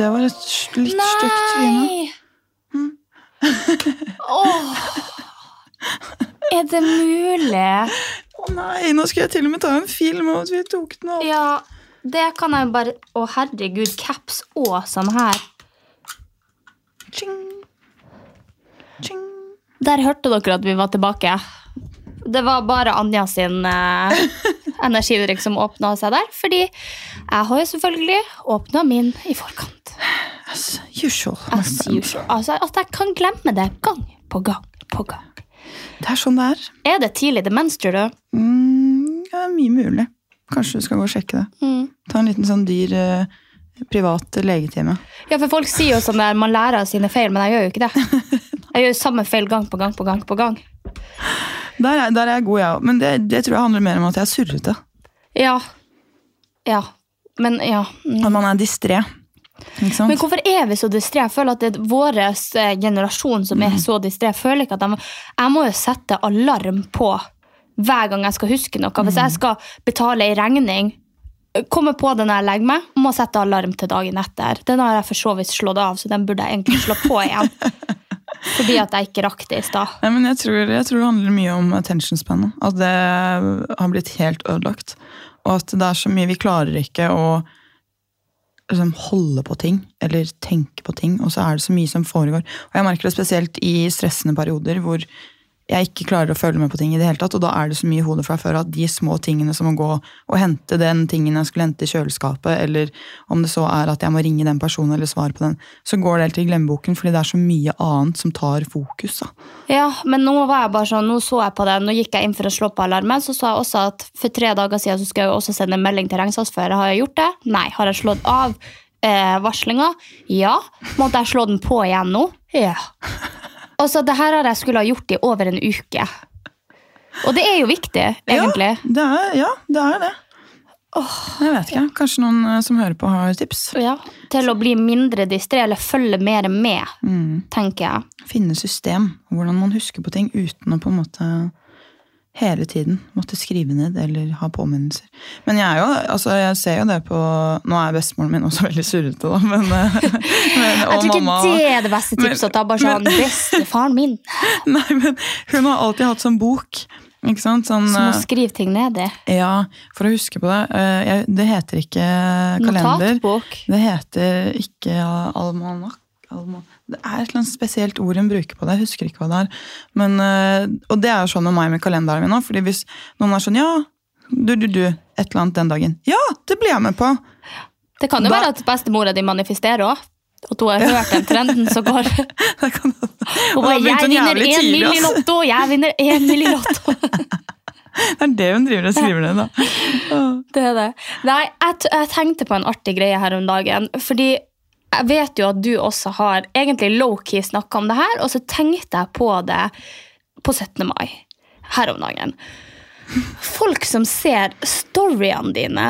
det var et litt stygt tryne. Åh. Er det mulig? Å nei, nå skal jeg til og med ta en film av at vi tok den opp. Ja, det kan jeg bare Å, herregud, caps og sånn her. Ching. Ching. Der hørte dere at vi var tilbake. Det var bare Anja sin eh, energidrikk som åpna seg der. Fordi jeg har jo selvfølgelig åpna min i forkant. As usual. As usual. Altså At jeg kan glemme det gang på gang på gang. Det er sånn det er. Er det tidlig demens, tror du? Mm, ja, mye mulig. Kanskje du skal gå og sjekke det. Mm. Ta en liten sånn dyr eh, privat legetime. Ja, for folk sier jo sånn der man lærer av sine feil, men jeg gjør jo ikke det. Jeg gjør samme feil gang på gang på gang på gang. Der er, der er jeg god, jeg òg. Men det, det tror jeg handler mer om at jeg er surrete. Ja. Ja. Men ja. Mm. At man er distré. Men hvorfor er vi så distré? Jeg føler at det er vår eh, generasjon som er så distré. Jeg føler ikke at de, jeg må jo sette alarm på hver gang jeg skal huske noe. Hvis jeg skal betale ei regning, komme på det når jeg legger meg, må sette alarm til dagen etter. Den har jeg for så vidt slått av, så den burde jeg egentlig slå på igjen. Fordi at jeg ikke rakk det i stad. Jeg tror, jeg tror det handler mye om attention span. At det har blitt helt ødelagt. Og at det er så mye Vi klarer ikke å liksom, holde på ting, eller tenke på ting. Og så er det så mye som foregår. Og jeg merker det spesielt i stressende perioder hvor jeg ikke klarer å følge med på ting i det hele tatt. Og da er det så mye i hodet fra før at de små tingene som å gå og hente den tingen jeg skulle hente i kjøleskapet, eller om det så er at jeg må ringe den personen eller svare på den, så går det helt til glemmeboken fordi det er så mye annet som tar fokus. da. Ja, men nå var jeg bare sånn, nå så jeg på det, nå gikk jeg inn for å slå på alarmen, så sa jeg også at for tre dager siden så skal jeg også sende en melding til regnskapsfører. Har jeg gjort det? Nei. Har jeg slått av eh, varslinga? Ja. Måtte jeg slå den på igjen nå? Ja. Og så det her har jeg skulle ha gjort i over en uke. Og det er jo viktig, egentlig. Ja, det er, ja, det er det. Jeg vet ikke. Kanskje noen eh, som hører på, har tips? Ja, Til å bli mindre distré, eller følge mer med, Mm. tenker jeg. Finne system. Hvordan man husker på ting uten å på en måte hele tiden måtte skrive ned eller ha påminnelser. Men jeg er jo, altså jeg ser jo det på Nå er bestemoren min også veldig surrete, da. Men, eh, men, og Jeg tror ikke mamma det er det beste Men- tipset. At da bare sånn, Bestefaren min Nei, men hun har alltid hatt sånn bok. Ikke sant? Sånn, som må eh, skrive ting ned i. ja, for å huske på det. eh, jeg, det heter ikke kalender. Notatbok. Det heter ikke almanakk. Alma- Det er et eller annet spesielt ord hun bruker på det. Jeg husker ikke hva det er. Men, eh, og det er jo sånn med meg med kalenderen min òg. fordi hvis noen er sånn Ja, du, du, du, et eller annet den dagen. Ja, det blir jeg med på! Det kan jo Da- være at bestemora di manifesterer òg. At hun har hørt den trenden som går. Det kan, Hun bare, jeg vinner én mill. i lotto! Jeg vinner én mill. i lotto! det er det hun driver og skriver ned, da. Det er det. Nei, jeg, jeg tenkte på en artig greie her om dagen. Fordi jeg vet jo at du også har egentlig low-key snakka om det her, og så tenkte jeg på det på 17. mai her om dagen. Folk som ser storyene dine,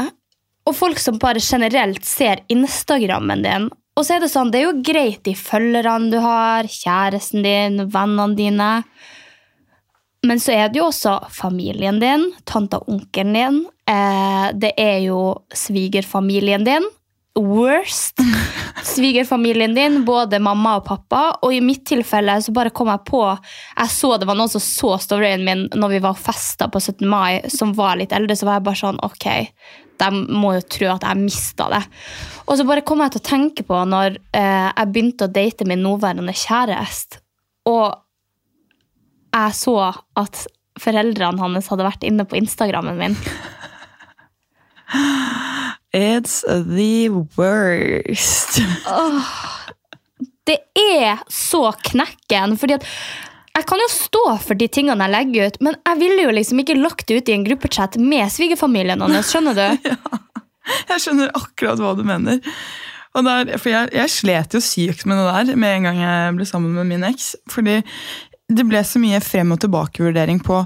og folk som bare generelt ser Instagrammen din. Og så er det sånn, det er jo greit de følgerne du har, kjæresten din, vennene dine. Men så er det jo også familien din, tante og onkelen din. Eh, det er jo svigerfamilien din. Worst. Svigerfamilien din, både mamma og pappa. Og i mitt tilfelle så bare kom jeg på Jeg så det var noen som så storyen min når vi var festa på 17. mai, som var litt eldre. Så var jeg bare sånn Ok, de må jo tro at jeg mista det. Og så bare kom jeg til å tenke på når eh, jeg begynte å date min nåværende kjæreste, og jeg så at foreldrene hans hadde vært inne på Instagrammen min. It's the worst. Det er så knekken. fordi at jeg kan jo stå for de tingene jeg legger ut, men jeg ville jo liksom ikke lagt det ut i en gruppechat med svigerfamilien hans. skjønner du? ja, Jeg skjønner akkurat hva du mener. Der, for jeg, jeg slet jo sykt med det der med en gang jeg ble sammen med min eks. Fordi det ble så mye frem og tilbake-vurdering på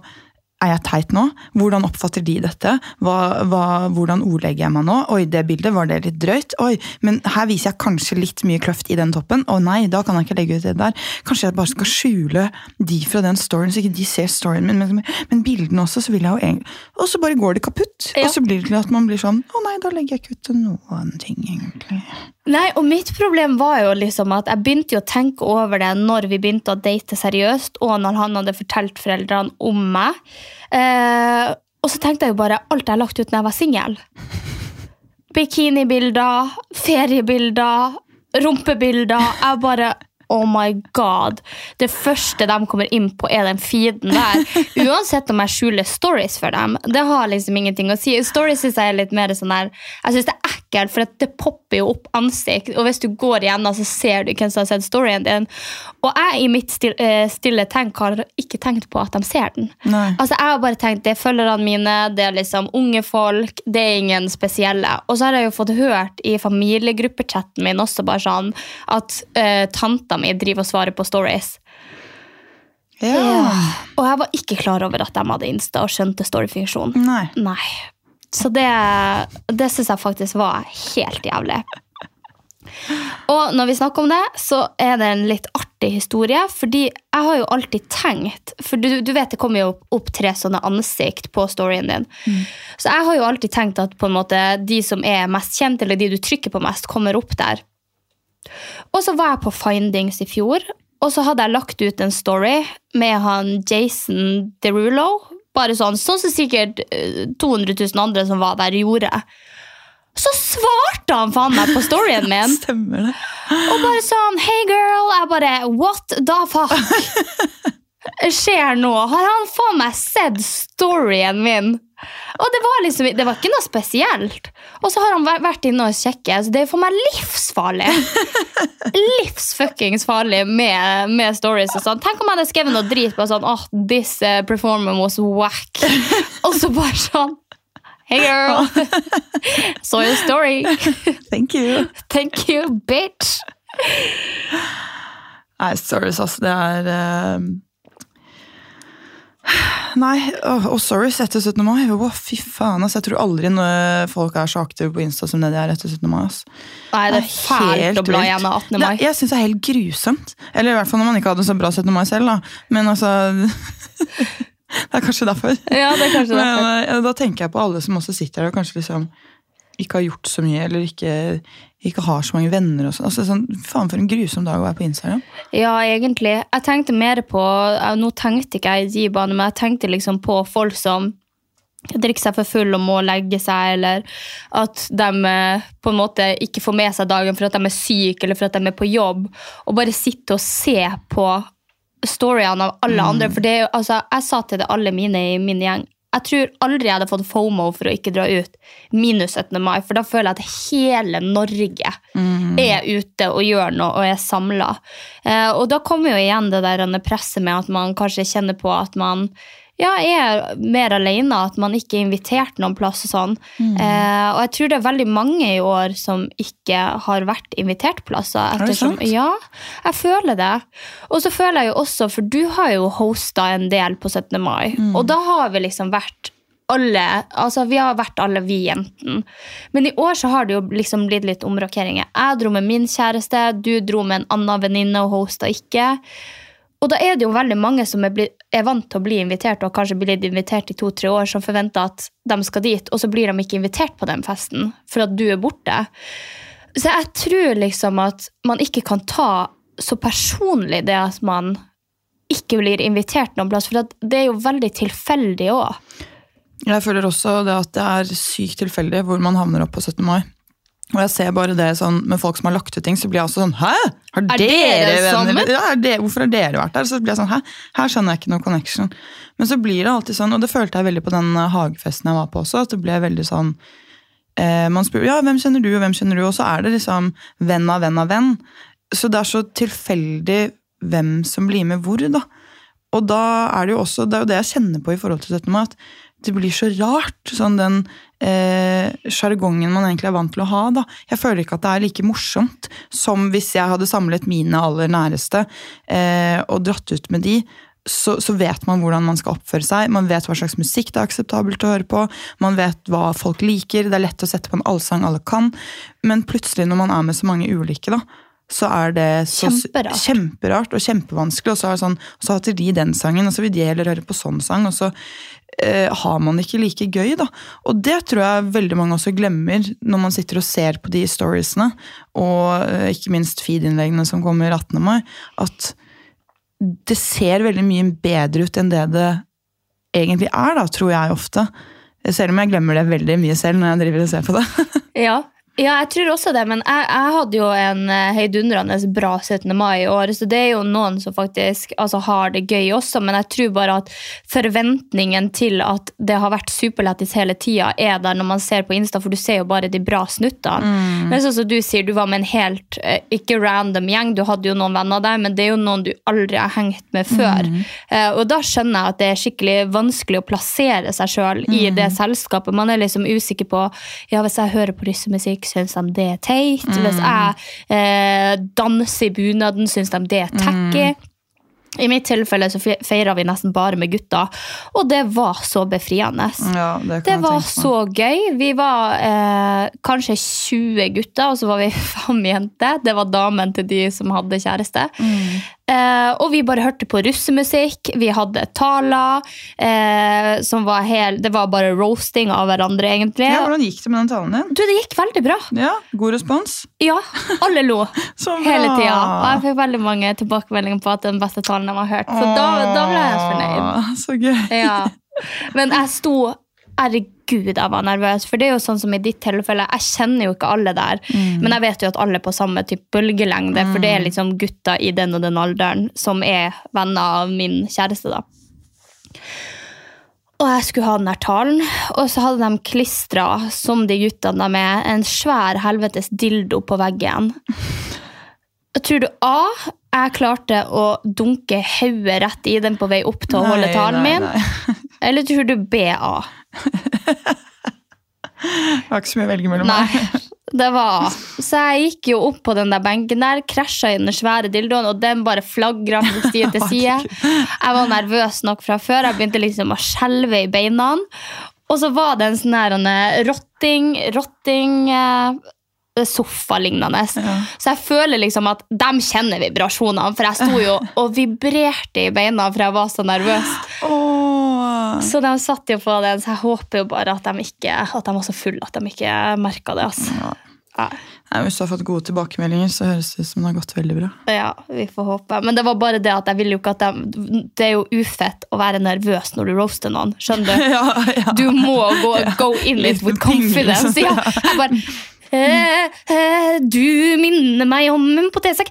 er jeg teit nå? Hvordan oppfatter de dette? Hva, hva, hvordan ordlegger jeg meg nå? Oi, det bildet var det litt drøyt. Oi, men her viser jeg kanskje litt mye kløft i den toppen. Å nei, da kan jeg ikke legge ut det der. Kanskje jeg bare skal skjule de fra den storyen, så ikke de ser storyen min. Men, men bildene også, så vil jeg jo egentlig Og så bare går det kaputt. Ja. Og så blir det til at man blir sånn Å nei, da legger jeg ikke ut noen ting, egentlig. Nei, og mitt problem var jo liksom at jeg begynte jo å tenke over det når vi begynte å date seriøst, og når han hadde fortalt foreldrene om meg. Eh, og så tenkte jeg jo bare alt jeg har lagt ut når jeg var singel. Bikinibilder, feriebilder, rumpebilder. Jeg bare Oh my god. Det første de kommer inn på, er den feeden der. Uansett om jeg skjuler stories for dem. Det har liksom ingenting å si. Stories synes jeg er litt mer sånn der Jeg synes det er ekkelt, for det popper jo opp ansikt. Og hvis du går igjennom, så ser du hvem som har sett storyen din. Og jeg i mitt stille, eh, stille tenk har ikke tenkt på at de ser den. Nei. Altså Jeg har bare tenkt det er følgerne mine, det er liksom unge folk, det er ingen spesielle. Og så har jeg jo fått hørt i familiegruppechatten min også bare sånn at uh, tanta mi driver og svarer på stories. Ja. Og jeg var ikke klar over at de hadde Insta og skjønte storyfunksjonen. Nei. Nei. Så det, det syns jeg faktisk var helt jævlig. Og når vi snakker om det, så er det en litt artig historie. Fordi jeg har jo alltid tenkt For du, du vet det kommer jo opp, tre sånne ansikt på storyen din. Så jeg har jo alltid tenkt at på en måte de som er mest kjent, eller de du trykker på mest, kommer opp der. Og så var jeg på Findings i fjor, og så hadde jeg lagt ut en story med han Jason Derulo. Bare sånn, sånn som sikkert eh, 200 000 andre som var der, gjorde. Så svarte han faen meg på storyen min! Stemmer det. Og bare sånn Hey girl! Jeg bare What the fuck? skjer nå? Har han faen meg sett storyen min? Og det var liksom Det var ikke noe spesielt. Og så har han vært inne og sjekket, så det er for meg livsfarlig. Livsfuckings farlig med, med stories og sånn. Tenk om jeg hadde skrevet noe drit på sånn oh, This uh, performance was whack. Og så bare sånn Hey girl! Saw your story. Thank you. Thank you, bitch. Nei, stories, altså. Det er eh, Nei, og, oh, sorry etter 17. mai. Oh, fy faen, ass. Jeg tror aldri folk er så aktive på Insta som det de er etter 17. mai. Ass. Nei, det er fælt helt å bla igjen gjennom 18. mai. Det, jeg syns det er helt grusomt. Eller i hvert fall når man ikke hadde så bra 17. mai selv, da. Men altså Det er kanskje derfor. Ja, det er kanskje derfor. Men eh, da tenker jeg på alle som også sitter der og kanskje liksom ikke har gjort så mye, eller ikke, ikke har så mange venner. Og sånn. altså, sånn, faen for en grusom dag å være på Instagram. Ja, egentlig. Jeg tenkte mer på Nå tenkte ikke jeg i de banene, men jeg tenkte liksom på folk som drikker seg for full og må legge seg, eller at de eh, på en måte ikke får med seg dagen for at de er syke eller for at de er på jobb, og bare sitte og se på storyene av alle andre. For det altså, jeg sa til det alle mine i min gjeng jeg tror aldri jeg hadde fått FOMO for å ikke dra ut minus 17. mai, for da føler jeg at hele Norge er ute og gjør noe og er samla. Eh, og da kommer jo igjen det der presset med at man kanskje kjenner på at man ja, er mer alene, at man ikke er invitert noen plass og sånn. Eh, og jeg tror det er veldig mange i år som ikke har vært invitert plasser. det Ettersom, sant? ja, jeg føler det. Og så føler jeg jo også, for du har jo hosta en del på 17. mai, og da har vi liksom vært alle, altså Vi har vært alle vi jentene. Men i år så har det jo liksom blitt litt omrokeringer. Jeg dro med min kjæreste, du dro med en annen venninne og hosta ikke. Og da er det jo veldig mange som er, blitt, er vant til å bli invitert, og kanskje blitt invitert i to-tre år, som forventer at de skal dit, og så blir de ikke invitert på den festen for at du er borte. Så jeg tror liksom at man ikke kan ta så personlig det at man ikke blir invitert noen plass, for det er jo veldig tilfeldig òg. Jeg føler også det at det er sykt tilfeldig hvor man havner opp på 17. mai. Og jeg ser bare det sånn, Med folk som har lagt ut ting, så blir jeg også sånn Hæ? Har Er dere dere venner? Ja, det, hvorfor har dere vært der? Så blir jeg sånn, Hæ? Her skjønner jeg ikke noe connection. Men så blir det alltid sånn, og det følte jeg veldig på den eh, hagefesten jeg var på også, at det ble veldig sånn eh, Man spør ja, hvem kjenner du, og hvem kjenner du, og så er det liksom venn av venn av venn. Så det er så tilfeldig hvem som blir med hvor, da. Og da er det jo også, det er jo det jeg kjenner på i forhold til 17. mai, at det blir så rart. Sånn den eh, man egentlig er vant til å ha. da. Jeg føler ikke at det er like morsomt som hvis jeg hadde samlet mine aller næreste eh, og dratt ut med de. Så, så vet man hvordan man skal oppføre seg, man vet hva slags musikk det er akseptabelt å høre på, man vet hva folk liker, det er lett å sette på en allsang alle kan, men plutselig når man er med så mange ulike, da, så er det så, Kjemperart. kjemperart og kjempevanskelig. Og så, er det sånn, så hater de den sangen, og så vil de heller høre på sånn sang. Og så eh, har man ikke like gøy, da. Og det tror jeg veldig mange også glemmer når man sitter og ser på de storiesene, og eh, ikke minst feed-innleggene som kommer 18. mai, at det ser veldig mye bedre ut enn det det egentlig er, da, tror jeg ofte. Selv om jeg glemmer det veldig mye selv når jeg driver og ser på det. Ja. Ja, jeg tror også det, men jeg, jeg hadde jo en eh, heidundrende bra 17. mai i år, så det er jo noen som faktisk altså, har det gøy også, men jeg tror bare at forventningen til at det har vært superlættis hele tida, er der når man ser på Insta, for du ser jo bare de bra snuttene. Men sånn som du sier, du var med en helt, eh, ikke random gjeng, du hadde jo noen venner der, men det er jo noen du aldri har hengt med før. Mm. og da skjønner jeg at det er skikkelig vanskelig å plassere seg sjøl i det selskapet. Man er liksom usikker på ja, hvis jeg hører på russemusikk, syns de det er teit? Hvis jeg eh, danser i bunaden, syns de det er tacky? I mitt tilfelle så feira vi nesten bare med gutta, og det var så befriende. Ja, det kan Det var så gøy. Vi var eh, kanskje 20 gutter, og så var vi fem jenter. Det var damen til de som hadde kjæreste. Mm. Eh, og vi bare hørte på russemusikk. Vi hadde taler. Eh, som var hel, det var bare roasting av hverandre, egentlig. Ja, hvordan gikk det med den talen din? Du, det gikk veldig bra. Ja, God respons? Ja, alle lo hele tida. Og jeg fikk veldig mange tilbakemeldinger på at det er den beste talen de har hørt. Så da, da ble jeg fornøyd. Så gøy. Ja. Men jeg sto Herregud, jeg var nervøs. For det er jo sånn som i ditt tilfelle, jeg kjenner jo ikke alle der. Men jeg vet jo at alle er på samme type bølgelengde, for det er liksom gutter i den og den alderen som er venner av min kjæreste, da. Og jeg skulle ha den her talen, og så hadde de klistra, som de guttene de er, en svær helvetes dildo på veggen. Tror du A. Jeg klarte å dunke hodet rett i den på vei opp til å holde Nei, talen nei, min? Eller tror du BA? Jeg var ikke så mye å velge mellom. Nei, det var Så jeg gikk jo opp på den der benken der, krasja i den svære dildoen, og den bare flagra fra side til side. Jeg var nervøs nok fra før. Jeg begynte liksom å skjelve i beina. Og så var det en sånn her rotting, rotting eh, sofa-lignende. Så jeg føler liksom at de kjenner vibrasjonene, for jeg sto jo og vibrerte i beina for jeg var så nervøs. Åh. Så de satt jo på den, så jeg håper jo bare at de, ikke, at de var så fulle at de ikke merka det. Altså. Ja. Ja. hvis du har fått gode tilbakemeldinger, så høres det ut som det har gått veldig bra. ja, vi får håpe. Men det var bare det at jeg ville jo ikke at de, Det er jo ufett å være nervøs når du roaster noen. Skjønner du? Ja, ja. Du må gå, go in Litt it with confidence. liksom. Ja, jeg bare Du minner meg om en potetsekk.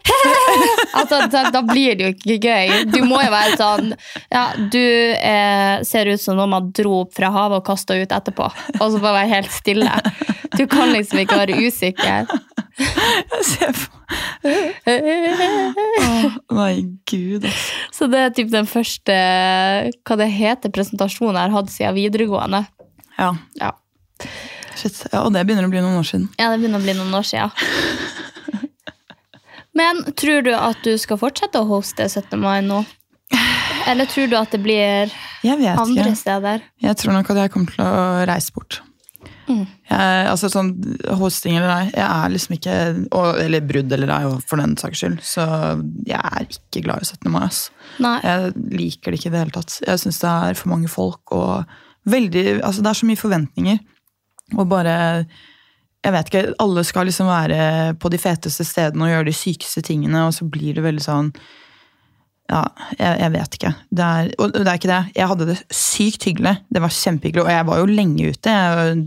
altså, da, da blir det jo ikke gøy. Du må jo være sånn ja, Du eh, ser ut som noen man dro opp fra havet og kasta ut etterpå. Og så bare være helt stille. Du kan liksom ikke være usikker. Jeg ser på Åh, Nei, gud, altså. Så det er typ den første hva det heter, presentasjonen jeg har hatt siden videregående. Ja, Ja. Shit. Ja, og det begynner å bli noen år siden. Ja, det begynner å bli noen år siden. Men tror du at du skal fortsette å hoste 17. mai nå? Eller tror du at det blir andre ikke. steder? Jeg tror nok at jeg kommer til å reise bort. Mm. Jeg, altså sånn Hosting eller nei, jeg er liksom ikke og, Eller brudd eller nei, for den saks skyld. Så jeg er ikke glad i 17. mai. Altså. Jeg liker det ikke i det hele tatt. Jeg syns det er for mange folk og veldig Altså det er så mye forventninger. Og bare Jeg vet ikke, alle skal liksom være på de feteste stedene og gjøre de sykeste tingene, og så blir det veldig sånn Ja, jeg, jeg vet ikke. Det er, og det er ikke det. Jeg hadde det sykt hyggelig. Det var kjempehyggelig, og jeg var jo lenge ute. Jeg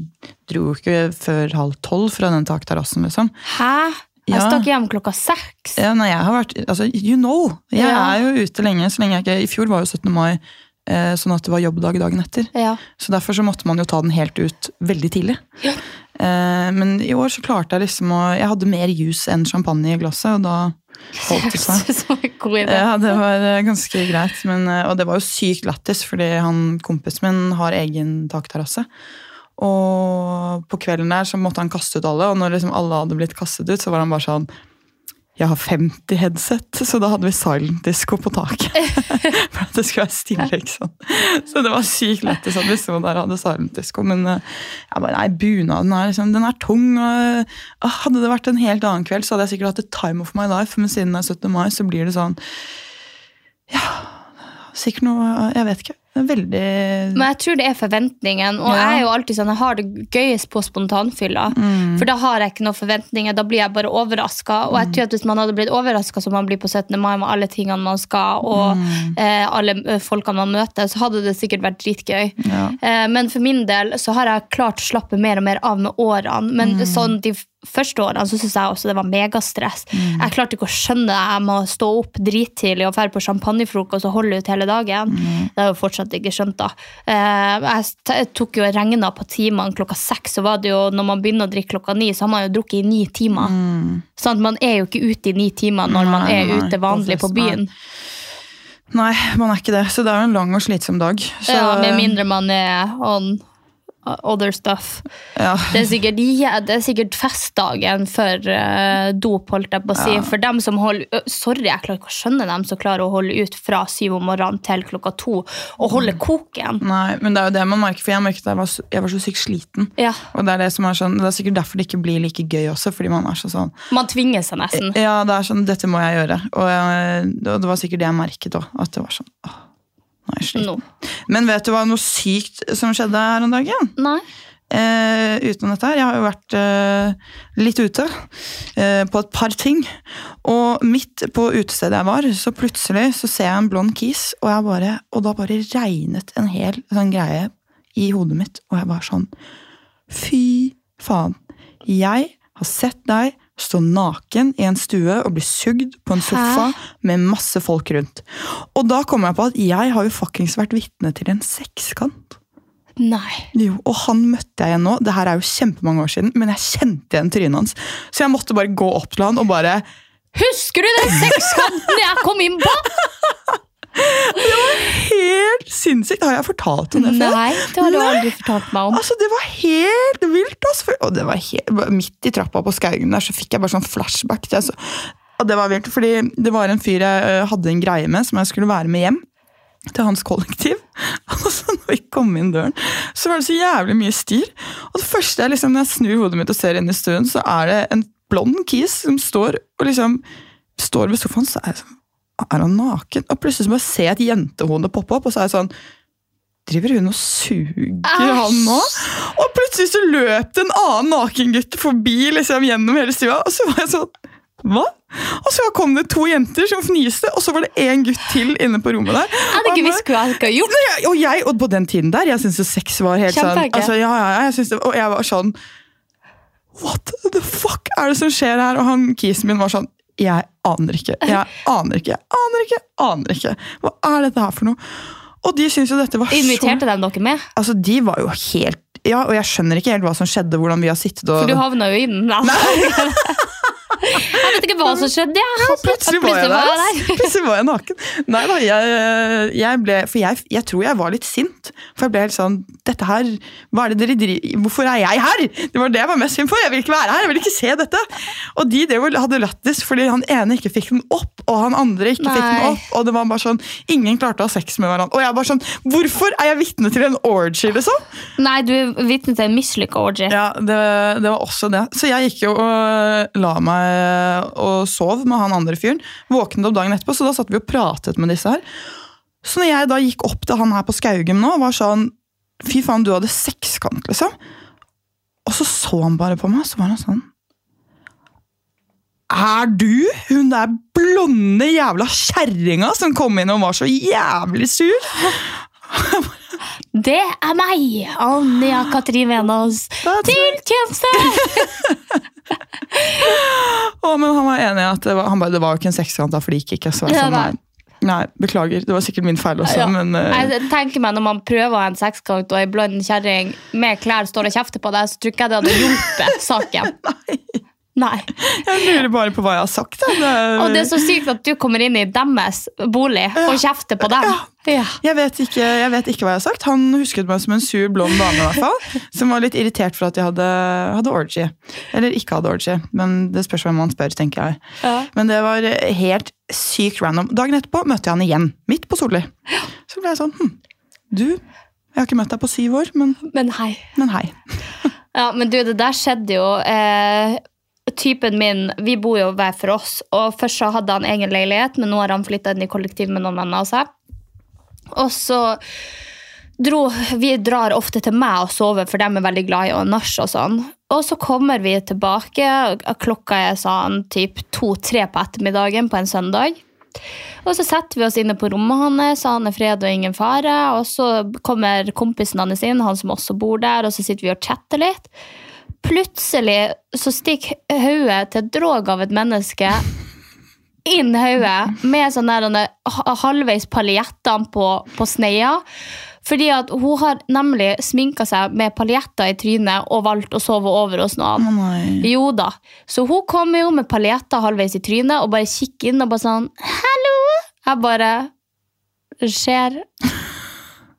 dro jo ikke før halv tolv fra den takterrassen, liksom. Hæ? Jeg Ja. stakk hjem klokka seks. Ja, nei, jeg har vært, altså, you know, jeg Ja. er jo ute lenge, så lenge jeg ikke I fjor var jo 17. mai sånn at det var jobbdag dagen etter. Ja. Så derfor så måtte man jo ta den helt ut veldig tidlig. Eh, men i år så klarte jeg liksom å Jeg hadde mer juice enn champagne i glasset, og da holdt det seg. Ja, det var eh, ganske greit. Men, eh, og det var jo sykt lættis, fordi han kompisen min har egen takterrasse. Og på kvelden der så måtte han kaste ut alle, og når liksom alle hadde blitt kastet ut, så var han bare sånn Jeg har 50 headset, så da hadde vi silent disco på taket. For at det skulle være stille, ikke sant. Så det var sykt lættis at vi sto der og hadde silent disco. Men eh, jeg bare, nei, bunaden er liksom, den er tung. Og, ah, hadde det vært en helt annen kveld, så hadde jeg sikkert hatt the time of my life. Men siden det er 17. mai, så blir det sånn Ja, sikkert noe Jeg vet ikke. Veldig Men jeg tror det er forventningen. Og Ja. jeg er jo alltid sånn, jeg har det gøyest på spontanfylla. Mm. For da har jeg ikke noen forventninger, da blir jeg bare overraska. Og jeg tror at hvis man hadde blitt overraska som man blir på 17. mai med alle tingene man skal, og Mm. eh, alle eh, folkene man møter, så hadde det sikkert vært dritgøy. Ja. Eh, men for min del så har jeg klart å slappe mer og mer av med årene. Men Mm. sånn de første årene så syns jeg også det var megastress. Mm. Jeg klarte ikke å skjønne det. Jeg må stå opp drittidlig og dra på champagnefrokost og holde ut hele dagen. Mm. Det er jo fortsatt ikke skjønt. da. Eh, jeg tok jo regna på timene klokka seks, så var det jo, når man begynner å drikke klokka ni, så har man jo drukket i ni timer. Sånn at man er jo ikke ute i ni timer når man Mm. Nei, er nei, ute vanlig på byen. Nei, man er ikke det. Så det er jo en lang og slitsom dag. Så, Ja, Med mindre man er on other stuff. Ja. Det er sikkert, ja, det er sikkert festdagen for uh, dop, holdt jeg på å si. For dem som holder Sorry, jeg klarer ikke å skjønne dem som klarer å holde ut fra syv om morgenen til klokka to og holde koken. Nei, men det er jo det man merker, for jeg merket at jeg var, jeg var så sykt sliten. Ja, Og det er, det, som er sånn, det er sikkert derfor det ikke blir like gøy også, fordi man er så sånn Man tvinger seg nesten. Ja, det er sånn, dette må jeg gjøre. Og, jeg, og det var sikkert det jeg merket òg. At det var sånn åh, er jeg Men vet du hva noe sykt som skjedde her om dagen? Nei. Eh, utenom dette her. Jeg har jo vært eh, litt ute eh, på et par ting. Og midt på utestedet jeg var, så plutselig så ser jeg en blond kis, og, jeg bare, og da bare regnet en hel sånn greie i hodet mitt. Og jeg var sånn Fy faen. Jeg har sett deg stå naken i en stue og bli sugd på en sofa med masse folk rundt. Og da kom jeg på at jeg har jo fuckings vært vitne til en sekskant. Nei. Jo, og han møtte jeg igjen nå. Det her er jo kjempemange år siden, men jeg kjente igjen trynet hans. Så jeg måtte bare gå opp til han og bare Husker du den sekskanten jeg kom inn på? Helt sinnssykt! Har jeg fortalt om det før? Nei, det har du aldri fortalt meg om. Altså, Det var helt vilt! Altså. Og det var helt, Midt i trappa på Skaugen der så fikk jeg bare sånn flashback. Til, altså. Og det var vilt, fordi det var en fyr jeg øh, hadde en greie med, som jeg skulle være med hjem. Til hans kollektiv. Og så når vi kom inn døren, så var det så jævlig mye styr. Og det første jeg liksom, Når jeg snur hodet mitt og ser inn i stuen, så er det en blond kis som står og liksom står ved sofaen. Så er jeg sånn Er han naken? Og plutselig så må jeg se et jentehode poppe opp, og så er jeg sånn Driver hun og suger han nå? Og plutselig så løp det en annen nakengutt forbi liksom, gjennom hele stua, og så var jeg sånn Hva? Og så kom det to jenter som fniste, og så var det én gutt til inne på rommet der. Og ikke visst hva jeg skulle gjort. Og jeg, og på den tiden der, jeg syntes jo sex var helt sånn altså, ja, ja, ja, jeg synes det, Og jeg var sånn What the fuck er det som skjer her? Og han kisen min var sånn Jeg aner ikke. Jeg aner ikke. Jeg aner ikke. Aner ikke. Hva er dette her for noe? Og de syntes jo dette var Inviterte så de dere med? Altså, de var jo helt Ja, og jeg skjønner ikke helt hva som skjedde, hvordan vi har sittet og For du havna jo i den. da. Jeg vet ikke hva som skjedde. Jeg, Plutselig var jeg der. Plutselig var jeg naken. Nei da, jeg, jeg ble For jeg, jeg tror jeg var litt sint. For jeg ble helt sånn Dette her Hva er det dere driver Hvorfor er jeg her? Det var det jeg var mest sint for. Jeg vil ikke være her. Jeg vil ikke se dette. Og de drev og hadde lættis fordi han ene ikke fikk den opp, og han andre ikke fikk den opp. Og det var bare sånn Ingen klarte å ha sex med hverandre. Og jeg bare sånn Hvorfor er jeg vitne til en orgy, liksom? Nei, du er vitne til en mislykka orgy. Ja, det, det var også det. Så jeg gikk jo og la meg og sov med han andre fyren. Våknet opp dagen etterpå, så da satt vi og pratet med disse her. Så når jeg da gikk opp til han her på Skaugum nå, var sånn Fy faen, du hadde sekskant, liksom. Og så så han bare på meg, så var han sånn Er du hun der blonde jævla kjerringa som kom inn og var så jævlig sur? Det er meg, Anja Katrin Venås, til tjeneste! oh, men han var enig i at det var, han bare, det var jo ikke en sekskanta flik. Ikke, så jeg sånn, nei. nei. nei, beklager. Det var sikkert min feil også, Ja. men uh, Jeg tenker meg Når man prøver en sekskant og ei blond kjerring med klær står og kjefter på deg, så tror ikke jeg det hadde hjulpet saken. Nei. jeg lurer bare på hva jeg har sagt. Det, Og det er så sykt at du kommer inn i deres bolig og kjefter på dem. Ja. jeg, vet ikke, jeg vet ikke hva jeg har sagt. Han husket meg som en sur, blond dame, i hvert fall. Som var litt irritert for at jeg hadde, hadde orgy. Eller ikke hadde orgy, men det spørs hvem man spør, tenker jeg. Ja. Men det var helt sykt random. Dagen etterpå møtte jeg han igjen, midt på Solli. Så ble jeg sånn hm, Du, jeg har ikke møtt deg på syv år, men, Men hei. men hei. Ja, men du, det der skjedde jo. Eh, typen min, Vi bor jo hver for oss, og først så hadde han egen leilighet, men nå har han flytta inn i kollektiv med noen venner seg. Og så dro Vi drar ofte til meg og sover, for de er veldig glad i å nasje og sånn. Og så kommer vi tilbake, og klokka er sånn typ to-tre på ettermiddagen på en søndag. Og så setter vi oss inne på rommet hans, han er fred og ingen fare. Og så kommer kompisen hans inn, han som også bor der, og så sitter vi og chatter litt. Plutselig så stikker hodet til et drog av et menneske inn hodet med sånn halvveis paljettene på, på sneia. Fordi at hun har nemlig sminka seg med paljetter i trynet og valgt å sove over hos noen. Oh. Jo da. Så hun kommer jo med paljetter halvveis i trynet og bare kikker inn og bare sånn Hallo! Jeg bare skjer.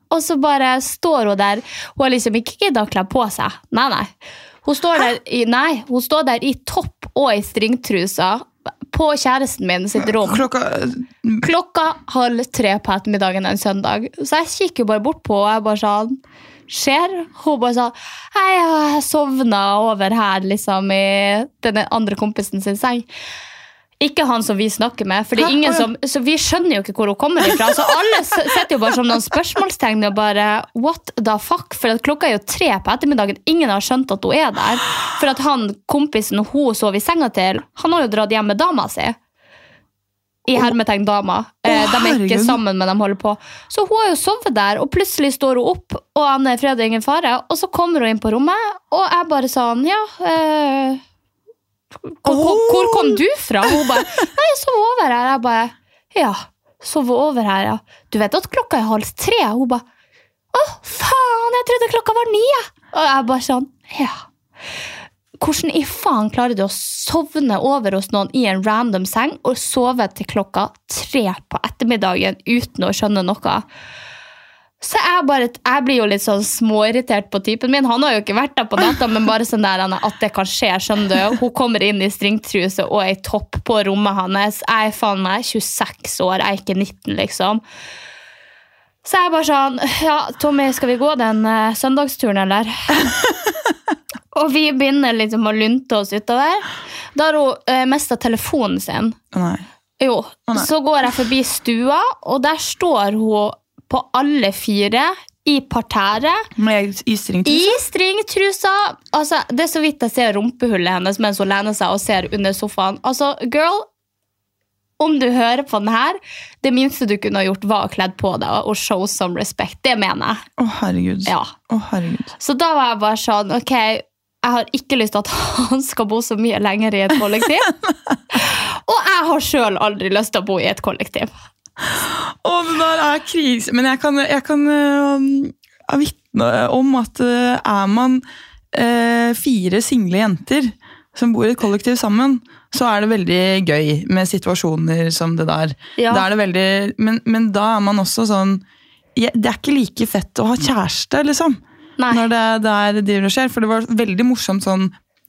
Og så bare står hun der. Hun har liksom ikke giddet å kle på seg. Nei, nei. Hun står der i, nei, hun står der i topp og i stringtrusa på kjæresten min sitt rom. Klokka Klokka halv tre på ettermiddagen en søndag. Så jeg kikker bare bort på og jeg bare sånn Skjer? Hun bare sa Hei, jeg sovna over her, liksom, i den andre kompisen sin seng. Ikke han som vi snakker med, for det er ingen som, så vi skjønner jo ikke hvor hun kommer ifra. Så alle sitter jo bare som noen spørsmålstegn og bare What the fuck? For klokka er jo tre på ettermiddagen. Ingen har skjønt at hun er der. For at han kompisen hun sov i senga til, han har jo dratt hjem med dama si. I hermetegn dama. Eh, de er ikke sammen, men de holder på. Så hun har jo sovet der, og plutselig står hun opp, og han er fred og ingen fare. Og så kommer hun inn på rommet, og jeg bare sånn Ja, eh, hvor, hvor, hvor kom du fra? Hun bare Nei, jeg sov over her. Jeg bare Ja, sov over her, ja. Du vet at klokka er halv tre? Hun bare Å, faen, jeg trodde klokka var ni! jeg.» Og jeg bare sånn Ja. Hvordan i faen klarer du å sovne over hos noen i en random seng og sove til klokka tre på ettermiddagen uten å skjønne noe? Så jeg, bare, jeg blir jo litt sånn småirritert på typen min. Han har jo ikke vært der på natta, men bare sånn der at det kan skje. skjønner du? Hun kommer inn i stringtruse og ei topp på rommet hans. Jeg er faen meg 26 år, jeg er ikke 19, liksom. Så jeg er bare sånn Ja, Tommy, skal vi gå den uh, søndagsturen, eller? og vi begynner liksom å lunte oss utover. Da har hun uh, mista telefonen sin. Nei. Jo, nei. så går jeg forbi stua, og der står hun på alle fire i parterret. Med i stringtruse? I stringtrusa! Altså, det er så vidt jeg ser rumpehullet hennes mens hun lener seg og ser under sofaen. Altså, girl, om du hører på den her, det minste du kunne ha gjort, var å kledd på deg og show some respect. Det mener jeg. Å, herregud. Ja. Oh, herregud. Så da var jeg bare sånn, ok, jeg har ikke lyst til at han skal bo så mye lenger i et kollektiv. og jeg har sjøl aldri lyst til å bo i et kollektiv. Å, det der er krise. Men jeg kan, jeg kan uh, vitne om at uh, er man uh, fire single jenter som bor i et kollektiv sammen, så er det veldig gøy med situasjoner som det der. Ja. Da det veldig, men, men da er man også sånn Det er ikke like fett å ha kjæreste, liksom. Nei. Når det, det er driver og skjer. For det var veldig morsomt sånn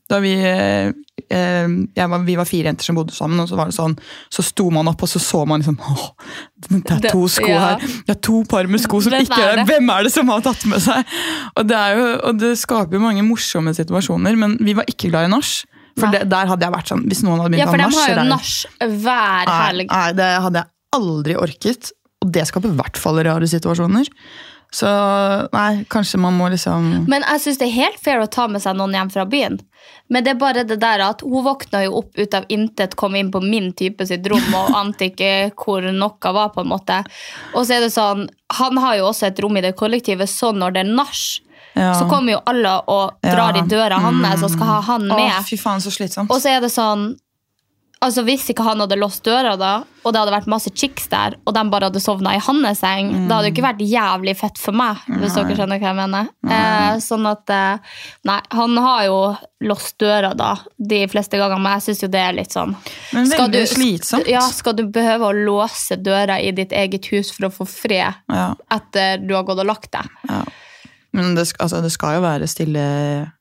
da vi, eh, eh, var, vi var fire jenter som bodde sammen, og så var det sånn, så sto man opp, og så så man liksom Åh, det er to sko her. Det er to par med sko som Hvem ikke er? Hvem er det som har tatt med seg? Og det, er jo, og det skaper jo mange morsomme situasjoner, men vi var ikke glad i nach. For det, der hadde jeg vært sånn, Hvis noen hadde begynt å ha nach Ja, for de har jo nach hver helg. nei, det hadde jeg aldri orket. Og det skaper i hvert fall rare situasjoner. Så nei, kanskje man må liksom Men jeg syns det er helt fair å ta med seg noen hjem fra byen. Men det er bare det der at hun våkna jo opp ut av intet, kom inn på min type sitt rom og ante ikke hvor noe var. på en måte. Og så er det sånn, Han har jo også et rom i det kollektivet, så når det er nach, Ja. så kommer jo alle og drar Ja. i døra hans og skal ha han med. Å, fy faen, så slitsomt. Og så er det sånn Altså Hvis ikke han hadde låst døra, da og det hadde vært masse chicks der, og de bare hadde sovna i hans seng, Mm. da hadde det ikke vært jævlig fett for meg. Hvis dere skjønner hva jeg mener. Eh, sånn at eh, Nei, han har jo låst døra da de fleste ganger, men jeg syns jo det er litt sånn Men veldig du- slitsomt. Ja, Skal du behøve å låse døra i ditt eget hus for å få fred Ja. etter du har gått og lagt deg? Men det, altså, det skal jo være stille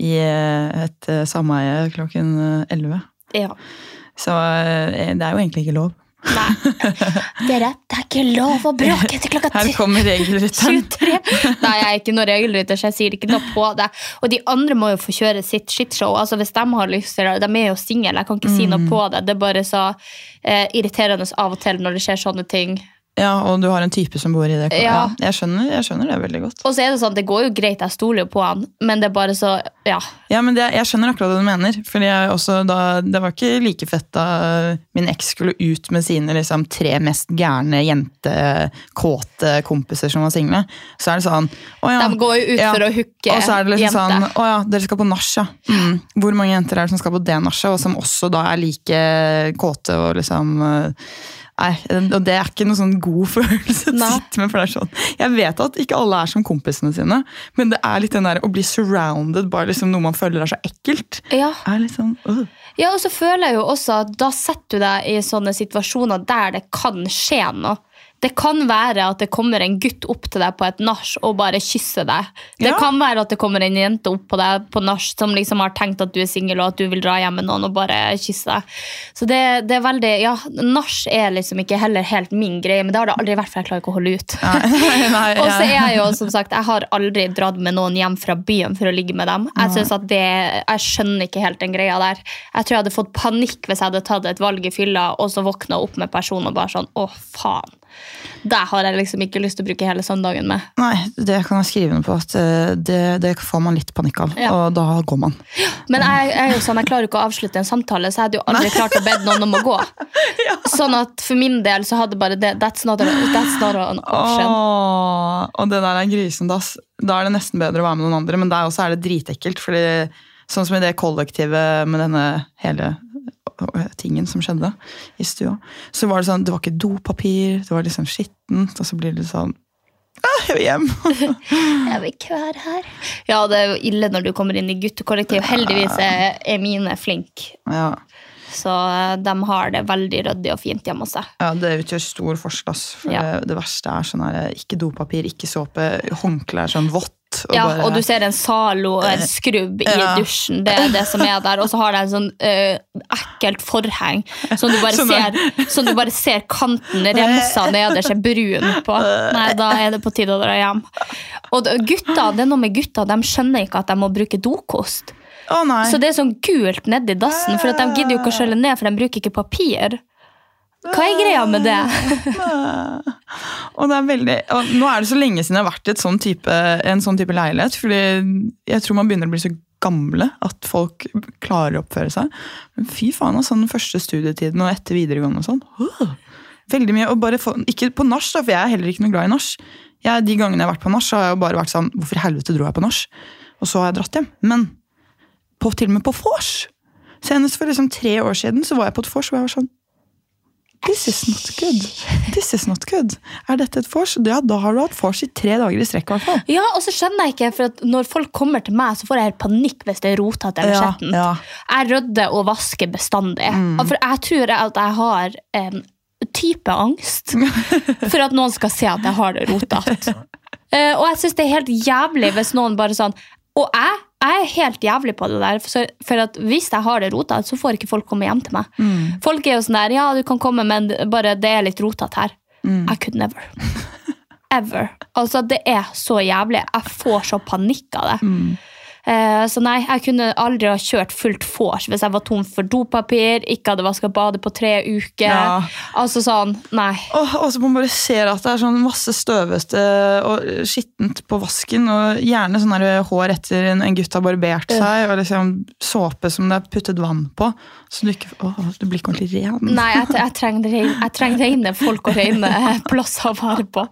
i eh, et eh, sameie klokken elleve. 11. Ja. Så eh, det er jo egentlig ikke lov. Dere, det er ikke lov å bråke etter klokka Her kommer regelrytteren. 23. Nei, jeg er ikke noe regelrytter, så jeg sier ikke noe på det. Og de andre må jo få kjøre sitt shitshow. Altså, hvis de har lyst til det, De er jo single, jeg kan ikke si Mm. noe på det. Det er bare så eh, irriterende av og til når det skjer sånne ting. Ja, og du har en type som bor i det. Ja. jeg, skjønner, jeg skjønner det veldig godt. Og så er det sånn, det går jo greit, jeg stoler jo på han, men det er bare så Ja. Ja, men det, Jeg skjønner akkurat hva du mener. Fordi jeg også da, Det var ikke like fett da min eks skulle ut med sine liksom, tre mest gærne jentekåte kompiser som var single. Så er det sånn å ja, De går jo ut ja. for å hooke Og så er det liksom jente. sånn Å ja, dere skal på nach, ja. Mm. Hvor mange jenter er det som skal på det nachet, og som også da er like kåte og liksom Nei, og det er ikke noen sånn god følelse å sitte med. for det er sånn, Jeg vet at ikke alle er som kompisene sine, men det er litt den der å bli surrounded by liksom noe man føler er så ekkelt. Ja. Er litt sånn, øh. Ja, og så føler jeg jo også at da setter du deg i sånne situasjoner der det kan skje noe. Det kan være at det kommer en gutt opp til deg på et nach og bare kysser deg. Det Ja. kan være at det kommer en jente opp på deg på nach som liksom har tenkt at du er singel og at du vil dra hjem med noen og bare kysse deg. Så det, det er veldig, ja, Nach er liksom ikke heller helt min greie, men det har det aldri vært, for jeg klarer ikke å holde ut. Og så er jeg jo, som sagt, jeg har aldri dratt med noen hjem fra byen for å ligge med dem. Jeg synes at det, jeg skjønner ikke helt den greia der. Jeg tror jeg hadde fått panikk hvis jeg hadde tatt et valg i fylla og så våkna opp med personen og bare sånn, å faen. Det har jeg liksom ikke lyst til å bruke hele søndagen med. Nei, det kan jeg skrive noe på. at eh, Det, det får man litt panikk av, Ja. og da går man. Men jeg, jeg er jo sånn, jeg klarer ikke å avslutte en samtale, så jeg hadde jo aldri klart å be noen om å gå. Sånn at for min del så hadde bare det That's not, a, that's not an option. Åh, og det der er grisen, ass. Da er det nesten bedre å være med noen andre, men der også er det dritekkelt. fordi sånn som i det kollektivet med denne hele tingen som skjedde i stua, så var det sånn, det var ikke dopapir, det var liksom skittent, og så blir det sånn ah, jeg vil hjem. Jeg vil ikke være her. Ja, det er jo ille når du kommer inn i guttekollektiv. Heldigvis er, er mine flinke. ja. Så eh, de har det veldig ryddig og fint hjemme hos seg. ja, det utgjør stor forskjell. For Ja. det, det verste er sånn her, ikke dopapir, ikke såpe, håndkle er sånn vått. Og Ja, bare- og du ser en Zalo og en skrubb i Ja. dusjen. Det er det som er der. Og så har de en sånn uh, ekkelt forheng som du, bare ser, som du bare ser kanten remsa nederst er brun på. Nei, da er det på tide å dra hjem. Og gutta, det er noe med gutta, de skjønner ikke at de må bruke dokost. Oh, nei. Så det er sånn gult nedi dassen, for at de gidder jo ikke å skjølle ned, for de bruker ikke papir. Hva er greia med det? Og det er veldig, og nå er det så lenge siden jeg har vært i sånn type, en sånn type leilighet. fordi jeg tror man begynner å bli så gamle at folk klarer å oppføre seg. Men fy faen, altså, den første studietiden og etter videregående og sånn. veldig mye, og bare få, Ikke på nach, for jeg er heller ikke noe glad i nach. De gangene jeg har vært på nach, har jeg bare vært sånn Hvorfor i helvete dro jeg på nach? Og så har jeg dratt hjem. Men på, til og med på vors! Senest for liksom tre år siden så var jeg på et vors og jeg var sånn This is not good. This is not good. Er dette et vors? Ja, da har du hatt vors i tre dager i strekk. Hvertfall. Ja, og så skjønner jeg ikke, for at når folk kommer til meg, så får jeg helt panikk hvis det er rotete eller Ja, skjettent. ja. Jeg rydder og vasker bestandig. For jeg tror at jeg har en type angst for at noen skal se at jeg har det rotete. Eh, og jeg syns det er helt jævlig hvis noen bare sånn Og jeg, jeg er helt jævlig på det der, for, for at hvis jeg har det rotete, så får ikke folk komme hjem til meg. Folk er jo sånn der Ja, du kan komme, men bare det er litt rotete her. I could never. Ever. Altså, det er så jævlig. Jeg får så panikk av det. Eh, så nei, jeg kunne aldri ha kjørt fullt vors hvis jeg var tom for dopapir, ikke hadde vaska badet på tre uker. Ja. Altså sånn, nei. Og, og så man bare ser at det er sånn masse støvete og skittent på vasken, og gjerne sånn hår etter en, en gutt har barbert seg, og liksom såpe som det er puttet vann på, så du ikke åh, du blir ikke ordentlig ren. Nei, jeg, jeg, trenger, jeg trenger rene folk og rene plasser å være på.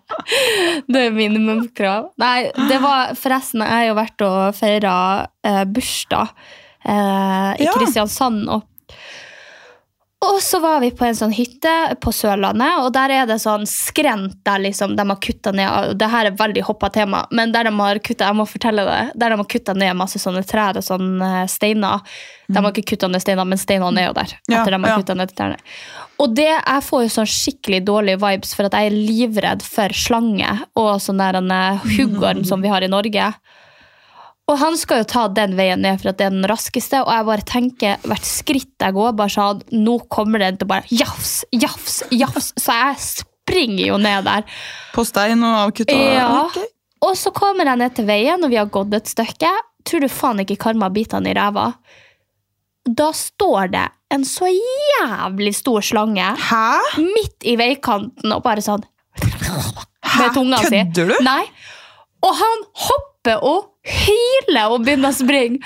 Det er minimumkrav. Nei, det var forresten Jeg har jo vært og feira eh, bursdag eh, i Ja. Kristiansand. Og, og så var vi på en sånn hytte på Sørlandet, og der er det sånn skrent der liksom, de har kutta ned Det her er veldig hoppa tema, men der de har kutta jeg må fortelle det, der de har kutta ned masse sånne trær og sånne steiner. De har ikke kutta ned steiner, men steinene er jo der. Ja, etter de har ja. kuttet ned trærne. Og det, jeg får jo sånn skikkelig dårlige vibes for at jeg er livredd for slange og sånn der en eh, huggorm som vi har i Norge. Og han skal jo ta den veien ned for at det er den raskeste, og jeg bare tenker hvert skritt jeg går, bare sånn Nå kommer det til å bare jafs, jafs, jafs. Så jeg springer jo ned der. På stein og avkutta. Ja. Okay. Og så kommer jeg ned til veien, og vi har gått et stykke. Tror du faen ikke karma biter han i ræva? Da står det en så jævlig stor slange Hæ? midt i veikanten og bare sånn Med tunga si. Kødder du? Nei. Og han hopper og hyler og begynner å springe.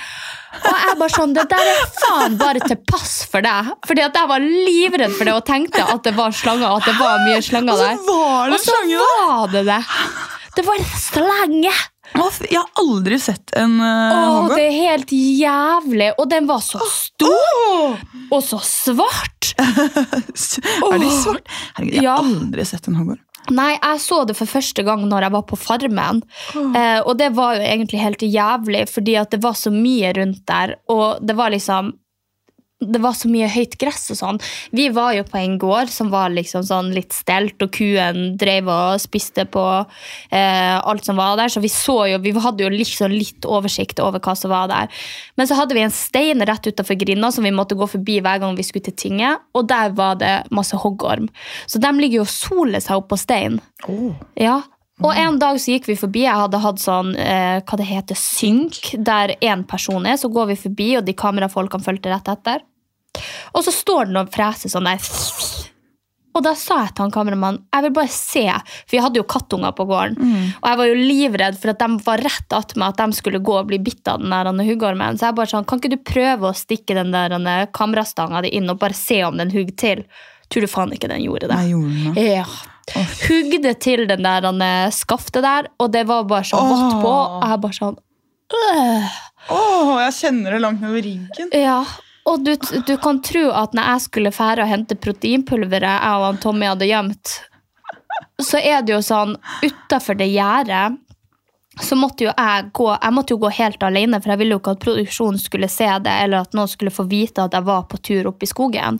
Og jeg bare sånn, Det der er faen bare til pass for deg. Fordi at jeg var livredd for det og tenkte at det var slanger. at det var mye slanger Og så der. var det så var det det. Det var slange. Jeg har aldri sett en uh, Åh, det er helt jævlig. Og den var så stor og så svart. Er de svart? Herregud, jeg Ja. har aldri sett en hoggorm. Nei, jeg så det for første gang når jeg var på Farmen. Eh, og det var jo egentlig helt jævlig, fordi at det var så mye rundt der. Og det var liksom det var så mye høyt gress og sånn. Vi var jo på en gård som var liksom sånn litt stelt, og kuen drev og spiste på eh, alt som var der. Så vi så jo, vi hadde jo liksom litt oversikt over hva som var der. Men så hadde vi en stein rett utenfor grinda som vi måtte gå forbi hver gang vi skulle til tinget. Og der var det masse hoggorm. Så de ligger jo og soler seg opp på stein. Ja. Og en dag så gikk vi forbi, jeg hadde hatt sånn, eh, hva det heter, synk, der én person er, så går vi forbi, og de kamerafolkene fulgte rett etter. Og så står den og freser sånn der. Og da sa jeg til han kameramannen, jeg vil bare se, for vi hadde jo kattunger på gården, og jeg var jo livredd for at de var rett at meg, at de skulle gå og bli bitt av den der huggormen. Så jeg bare sånn, kan ikke du prøve å stikke den der kamerastanga di inn og bare se om den hugger til? Tror du faen ikke den gjorde det? Nei, gjorde den det? Ja. Hugde til den der han, skaftet der, og det var bare så vått på. Og jeg bare sånn øh. Åh, jeg kjenner det langt nedover ryggen. Ja. Og du, du kan tro at når jeg skulle fære og hente proteinpulveret jeg og han Tommy hadde gjemt, så er det jo sånn utafor det gjerdet så måtte jo jeg gå jeg måtte jo gå helt alene, for jeg ville jo ikke at produksjonen skulle se det, eller at noen skulle få vite at jeg var på tur opp i skogen.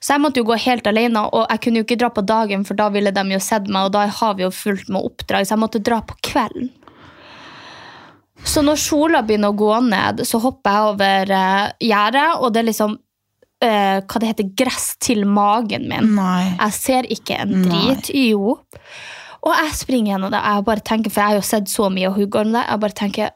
Så jeg måtte jo gå helt alene, og jeg kunne jo ikke dra på dagen, for da ville de jo sett meg, og da har vi jo fulgt med oppdrag, så jeg måtte dra på kvelden. Så når sola begynner å gå ned, så hopper jeg over uh, gjerdet, og det er liksom uh, hva det heter, gress til magen min. Nei. Jeg ser ikke en drit. Jo. Og jeg springer gjennom det. Jeg bare tenker, For jeg har jo sett så mye huggorm der. Jeg bare tenker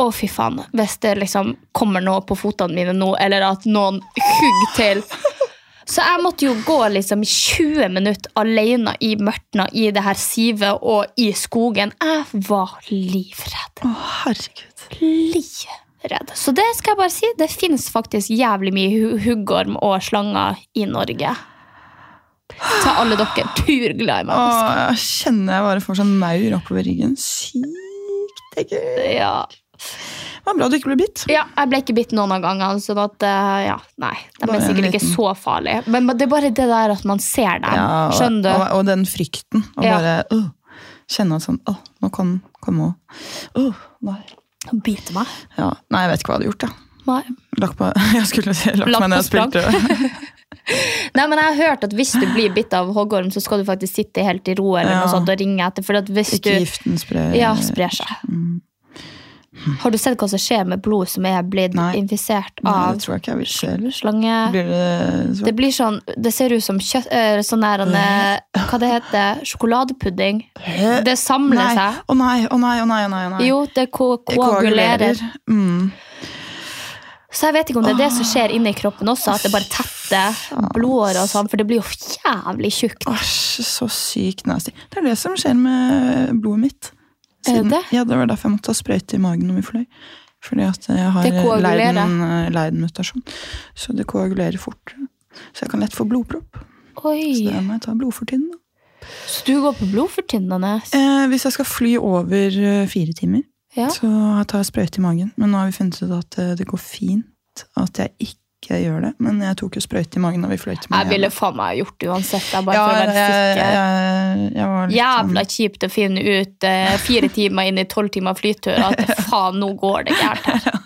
å, fy faen. Hvis det liksom kommer noe på fotene mine nå, eller at noen hugger til Så jeg måtte jo gå liksom 20 minutter alene i mørtna i det her sivet og i skogen. Jeg var livredd. Å, herregud. Livredd. Så det skal jeg bare si. Det fins faktisk jævlig mye hu- huggorm og slanger i Norge. Til alle dere turglade i Åh, jeg kjenner jeg bare får sånn maur oppover ryggen. Sykt ekkelt. Ja. Det var bra du ikke ble bitt. ja, jeg ble ikke bitt noen av gangene, så at, eh, ja, nei, de er sikkert ikke så farlige. Men det er bare det der at man ser dem. Ja, og, Skjønner du? Og, og den frykten. Og Ja. bare uh, kjenne at sånn Å, nå kan komme og uh, nei. Bite meg. Ja. nei, jeg vet ikke hva jeg hadde gjort. Ja. Nei. Lagt på, jeg skulle si lagt, Lagt meg ned og spilte. Nei, men jeg har hørt at hvis du blir bitt av hoggorm, så skal du faktisk sitte helt i ro eller Ja. noe sånt og ringe etter. For at hvis Ikke du giften sprer ja, sprer seg. Har du sett hva som skjer med blod som er blitt Nei. infisert Nei, det tror jeg ikke slange? Blir det? Det blir sånn, det ser ut som kjøtt, eh, sånn der, en, eh, hva det heter, sjokoladepudding. Det samler Nei. seg. Å nei, å nei, å nei. å nei, å nei. Jo, det ko Det koagulerer. Mm. Så jeg vet ikke om det er det som skjer inni kroppen også, at det bare tetter blodåret og sånn, for det blir jo jævlig tjukt. Asj, så sykt nasty. Det er det som skjer med blodet mitt. Er det? Ja, det var derfor jeg måtte ta sprøyte i magen når vi fløy. Fordi at jeg har leiden- leiden-mutasjon. Så det koagulerer fort. Så jeg kan lett få blodpropp. Så da må jeg ta blodfortynnende. så du går på blodfortynnende? Eh, hvis jeg skal fly over eh, fire timer, Ja. så tar jeg sprøyte i magen. Men nå har vi funnet ut at eh, det går fint at jeg ikke gjør det. Men jeg tok jo sprøyte i magen da vi fløy til Jeg ville faen meg gjort det uansett, jeg bare ja, for å jeg, være jeg, sikker. jeg, Jævla sånn- kjipt å finne ut uh, fire timer inn i tolv timer flytur at faen, nå går det gærent her.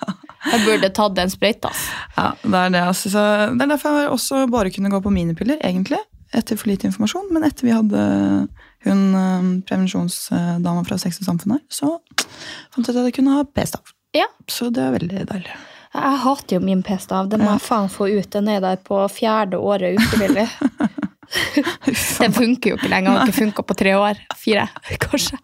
Jeg burde tatt den sprøyta. Ja, det er det. Altså. Så det er derfor jeg også bare kunne gå på minipiller, egentlig. Etter for lite informasjon. Men etter vi hadde hun eh, prevensjonsdama fra Sex og Samfunn her, så fant jeg ut at jeg kunne ha p-stav. Ja. Så det er veldig deilig. Jeg hater jo min p-stav. Den må jeg faen få ut. Den er der på fjerde året ufrivillig. Den funker jo ikke lenger. Den har ikke funka på tre år. Fire, kanskje.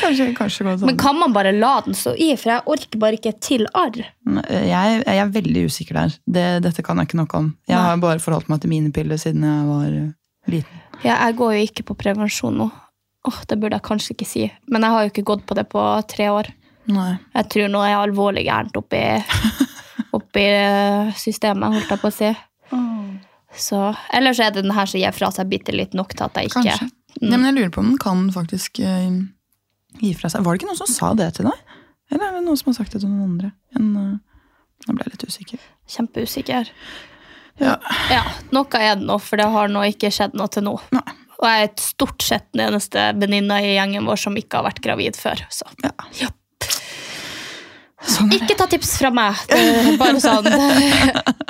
Kanskje, kanskje sånn. Men kan man bare la den stå i? For jeg orker bare ikke til arr. Jeg, jeg er veldig usikker der. Det, dette kan jeg ikke noe om. Jeg har bare forholdt meg til mine piller siden jeg var eh, liten. Ja, jeg går jo ikke på prevensjon nå. Åh, Det burde jeg kanskje ikke si. Men jeg har jo ikke gått på det på tre år. Nei. Jeg tror nå er jeg alvorlig gærent oppi, oppi systemet, holdt jeg på å si. Så, ellers er det den her som gir fra seg bitte litt nok til at jeg ikke Kanskje. Ja, men jeg lurer på om den kan faktisk uh, gi fra seg. Var det ikke noen som sa det til deg? Eller er det noen som har sagt det til noen andre? En, uh, nå ble jeg litt usikker. Kjempeusikker. Ja. Ja, noe er det nå, for det har nå ikke skjedd noe til nå. Nei. Og jeg er stort sett den eneste venninna i gjengen vår som ikke har vært gravid før. Så. Ja. Ja. Sånn. Ikke ta tips fra meg. Det er bare sånn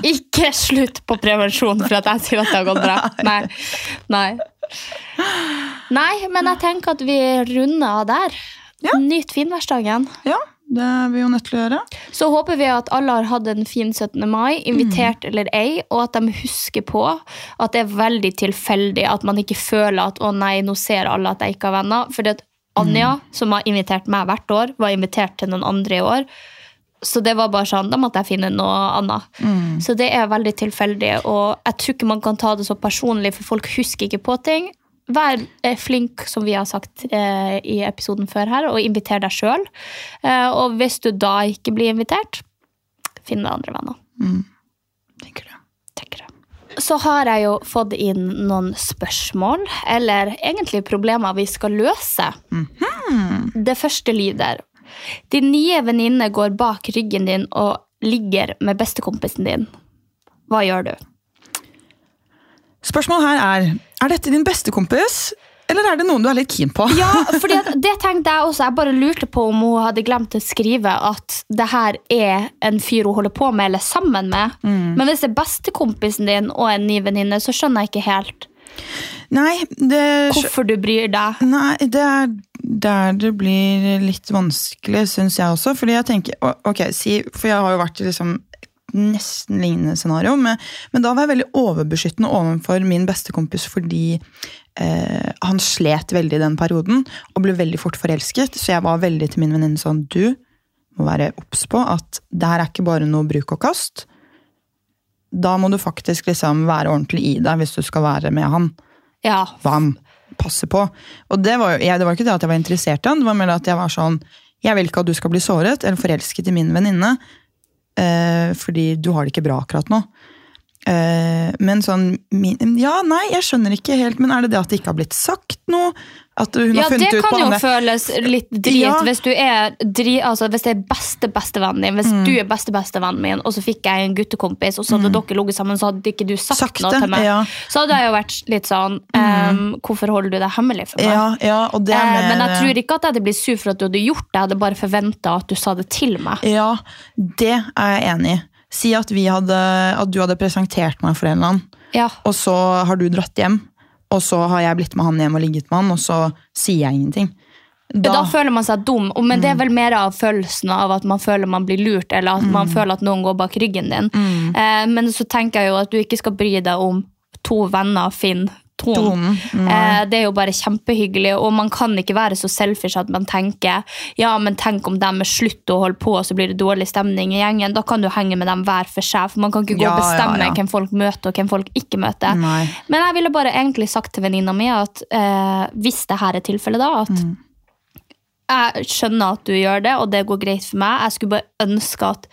Ikke slutt på prevensjon for at jeg sier at det har gått bra. Nei. Nei. Nei, men jeg tenker at vi runder av der. Ja. Nyt finværsdagen. Ja, det er vi jo nødt til å gjøre. Så håper vi at alle har hatt en fin 17. mai, invitert eller ei, og at de husker på at det er veldig tilfeldig at man ikke føler at 'å nei, nå ser alle at jeg ikke har venner'. Fordi at Anja, som har invitert meg hvert år, var invitert til noen andre i år. Så det var bare sånn, da måtte jeg finne noe annet. Så det er veldig tilfeldig, og jeg tror ikke man kan ta det så personlig, for folk husker ikke på ting. Vær eh, flink, som vi har sagt eh, i episoden før her, og inviter deg sjøl. Eh, og hvis du da ikke blir invitert, finn deg andre venner. Tenker du. tenker det. Så har jeg jo fått inn noen spørsmål, eller egentlig problemer vi skal løse. Det første lyder Din nye venninne går bak ryggen din og ligger med bestekompisen din. Hva gjør du? Spørsmålet her er Er dette din beste kompis, eller er det noen du er litt keen på? Ja, fordi det tenkte jeg også. Jeg bare lurte på om hun hadde glemt å skrive at det her er en fyr hun holder på med eller sammen med. Men hvis det er bestekompisen din og en ny venninne, så skjønner jeg ikke helt Nei, det, hvorfor du bryr deg. nei, det er der det blir litt vanskelig, syns jeg også. Fordi jeg tenker, ok, si, For jeg har jo vært i liksom nesten lignende scenario, men, men da var jeg veldig overbeskyttende overfor min bestekompis fordi eh, han slet veldig i den perioden og ble veldig fort forelsket. Så jeg var veldig til min venninne sånn Du må være obs på at det her er ikke bare noe bruk og kast. Da må du faktisk liksom være ordentlig i deg hvis du skal være med han Ja, hva han passer på. Og det var, jo, jeg, det var ikke det at jeg var interessert i han, det var mer at jeg var sånn Jeg vil ikke at du skal bli såret eller forelsket i min venninne, fordi du har det ikke bra akkurat nå. Eh, men sånn min, Ja, nei, jeg skjønner ikke helt, men er det det at det ikke har blitt sagt noe? At hun ja det ja, det kan jo føles litt drit Ja. hvis du er dri, altså hvis det er beste bestevennen din. Hvis Mm. du er beste bestevennen min, og så fikk jeg en guttekompis, og så hadde dere ligget sammen, så hadde ikke du sagt, Sakte, noe til meg. ja. Så hadde jeg jo vært litt sånn um, Hvorfor holder du det hemmelig for meg? Ja, ja, og det er Eh, men jeg tror ikke at jeg hadde blitt sur for at du hadde gjort det. Jeg hadde bare forventa at du sa det til meg. Ja, det er jeg enig i. Si at, vi hadde, at du hadde presentert meg for en eller annen. Ja, Og så har du dratt hjem, og så har jeg blitt med han hjem og ligget med han, og så sier jeg ingenting. Da, Da- føler man seg dum, men det er vel mer av følelsen av at man føler man blir lurt, eller at man føler at noen går bak ryggen din. Eh, men så tenker jeg jo at du ikke skal bry deg om to venner finner tonen. Mm. Eh, det er jo bare kjempehyggelig, og man kan ikke være så selfish at man tenker ja, men tenk om de slutter å holde på, og så blir det dårlig stemning i gjengen. Da kan du henge med dem hver for seg, for man kan ikke gå Ja, og ja, bestemme ja. hvem folk møter, og hvem folk ikke møter. Nei. Men jeg ville bare egentlig sagt til venninna mi at eh, hvis det her er tilfellet, da, at Mm. jeg skjønner at du gjør det, og det går greit for meg. Jeg skulle bare ønske at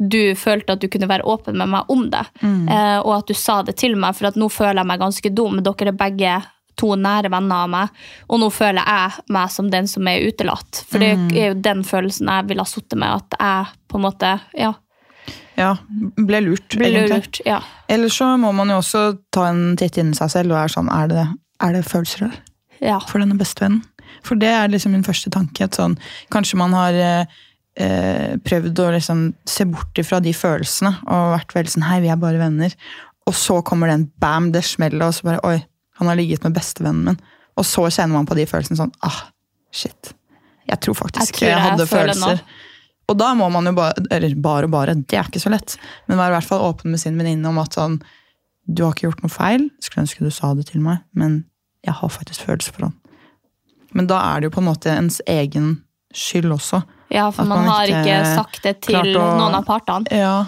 du følte at du kunne være åpen med meg om det, Mm. eh, og at du sa det til meg, for at nå føler jeg meg ganske dum. Dere er begge to nære venner av meg, og nå føler jeg meg som den som er utelatt. For det Mm. er jo den følelsen jeg ville ha sittet med, at jeg på en måte ja, Ja, ble lurt, ble egentlig. lurt. Ja. Eller så må man jo også ta en titt inn i seg selv og er sånn, er det, er det følelser der? Ja. for denne bestevennen. For det er liksom min første tanke. Sånn, kanskje man har eh, eh, prøvd å liksom se bort ifra de følelsene og vært veldig sånn Hei, vi er bare venner. Og så kommer den bam, det smeller, og så bare Oi, han har ligget med bestevennen min. Og så kjenner man på de følelsene sånn Ah, shit. Jeg tror faktisk Jeg tror jeg, jeg hadde følelser. Og da må man jo bare Eller bare og bare, det er ikke så lett. Men være i hvert fall åpen med sin venninne om at sånn Du har ikke gjort noe feil. Skulle ønske du sa det til meg, men jeg har faktisk følelser for han. Men da er det jo på en måte ens egen skyld også. Ja, for man man har ikke ikke sagt det til å- noen av partene. Ja,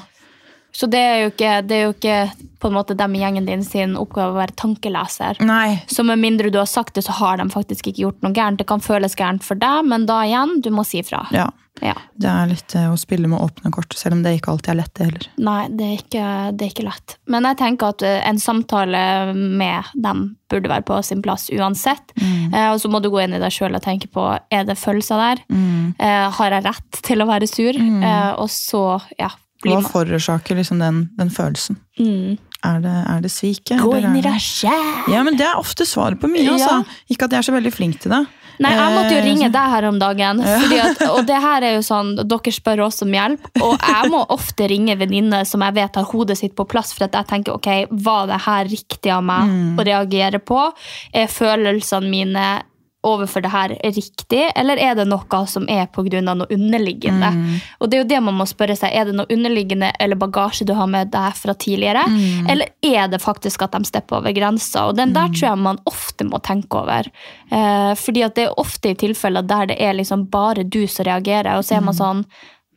Så det er ikke, det er jo ikke på en måte dem i gjengen din sin oppgave å være tankeleser. Nei, Så med mindre du har sagt det, så har de faktisk ikke gjort noe gærent. Det kan føles gærent for deg, men da igjen, du må si fra. ja. Ja. Det er litt eh, å spille med åpne kort, selv om det ikke alltid er lett, det heller. Nei, det er, ikke, det er ikke lett. Men jeg tenker at eh, en samtale med dem burde være på sin plass uansett. Mm. Eh, og så må du gå inn i deg sjøl og tenke på er det følelser der. Mm. Eh, har jeg rett til å være sur? Eh, og så, ja Hva forårsaker liksom den, den følelsen? Mm. Er det, er det sviket? Gå inn i deg sjæl! Ja, men det er ofte svaret på mye, Ja. altså. Ikke at jeg er så veldig flink til det. Nei, jeg måtte jo Eh, ringe deg her om dagen. At, og det her er jo sånn, Dere spør oss om hjelp, og jeg må ofte ringe venninner som jeg vet har hodet sitt på plass, for at jeg tenker ok, var det her riktig av meg Mm. å reagere på? Er følelsene mine overfor det her riktig, eller er det noe som er pga. noe underliggende? Mm. Og det er jo det man må spørre seg, er det noe underliggende eller bagasje du har med deg fra tidligere, Mm. eller er det faktisk at de stepper over grensa? Og den der tror jeg man ofte må tenke over. Eh, fordi at det er ofte i tilfeller der det er liksom bare du som reagerer, og så er man sånn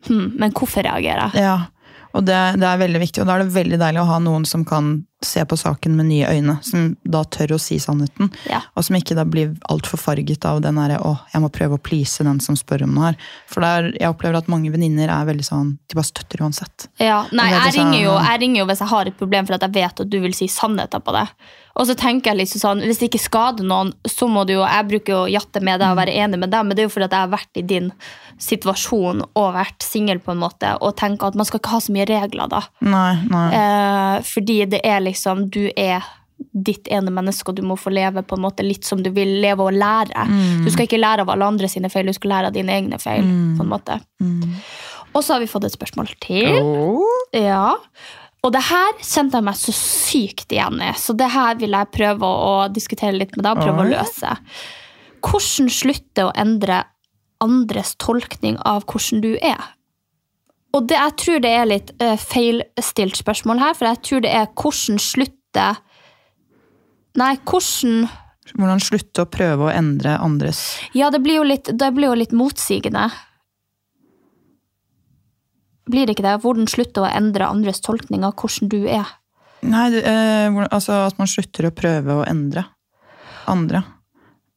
hm, men hvorfor reagerer jeg? Ja, og det, det er veldig viktig, og da er det veldig deilig å ha noen som kan se på saken med nye øyne, som da tør å si sannheten, Ja. og som ikke da blir altfor farget av den derre 'å, jeg må prøve å please den som spør om noe her'. For der, jeg opplever at mange venninner er veldig sånn, de bare støtter uansett. Ja, nei, Jeg jeg ringer, jo, sånn- jeg ringer jo hvis jeg har et problem, for at jeg vet at du vil si sannheten på det. Og så tenker jeg liksom sånn, Hvis det ikke skader noen, så må du jo Jeg bruker jo å jatte med deg og være enig med deg, men det er jo fordi at jeg har vært i din situasjon og vært singel, på en måte, og tenker at man skal ikke ha så mye regler, da. Nei, nei. Eh, fordi det er liksom Du er ditt ene menneske, og du må få leve på en måte litt som du vil leve og lære. Du skal ikke lære av alle andre sine feil, du skal lære av dine egne feil. på en måte. Og så har vi fått et spørsmål til. Ja. Og det her kjente jeg meg så sykt igjen i, så det her vil jeg prøve å, å diskutere litt med deg og prøve å løse. Hvordan slutte å endre andres tolkning av hvordan du er? Og det, jeg tror det er litt uh, feilstilt spørsmål her, for jeg tror det er hvordan slutte Nei, hvordan Hvordan slutte å prøve å endre andres Ja, det blir jo litt, det blir jo litt motsigende. Blir det ikke det? Hvordan slutte å endre andres tolkning av hvordan du er? Nei, det, eh, altså at man slutter å prøve å endre andre.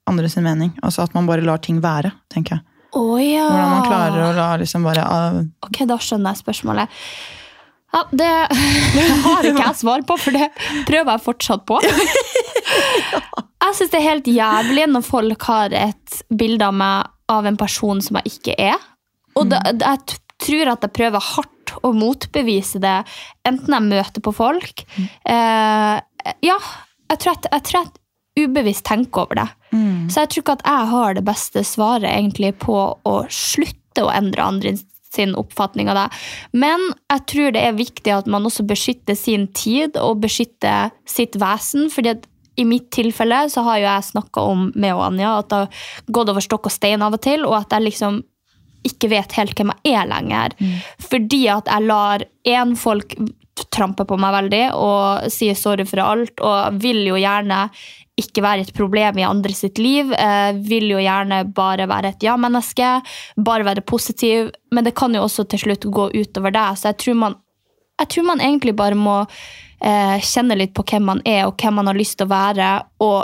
Andres mening. Altså at man bare lar ting være, tenker jeg. Å ja! Hvordan man klarer å la liksom bare uh... Ok, da skjønner jeg spørsmålet. Ja, det har ikke jeg svar på, for det prøver jeg fortsatt på. Jeg syns det er helt jævlig når folk har et bilde av meg av en person som jeg ikke er. Og det, det, jeg tror at jeg prøver hardt å motbevise det, enten jeg møter på folk eh, Ja, jeg tror, at, jeg tror at ubevisst tenker over det. Så jeg tror ikke at jeg har det beste svaret egentlig på å slutte å endre andre sin oppfatning av det. Men jeg tror det er viktig at man også beskytter sin tid og beskytter sitt vesen. fordi at i mitt tilfelle så har jo jeg snakka om med og Anja at det har gått over stokk og stein av og til, og at jeg liksom ikke vet helt hvem jeg er lenger. Fordi at jeg lar én folk trampe på meg veldig og sier sorry for alt, og vil jo gjerne ikke være et problem i andre sitt liv. Eh, vil jo gjerne bare være et ja-menneske, bare være positiv. Men det kan jo også til slutt gå utover deg, så jeg tror man, jeg tror man egentlig bare må eh, kjenne litt på hvem man er, og hvem man har lyst til å være, og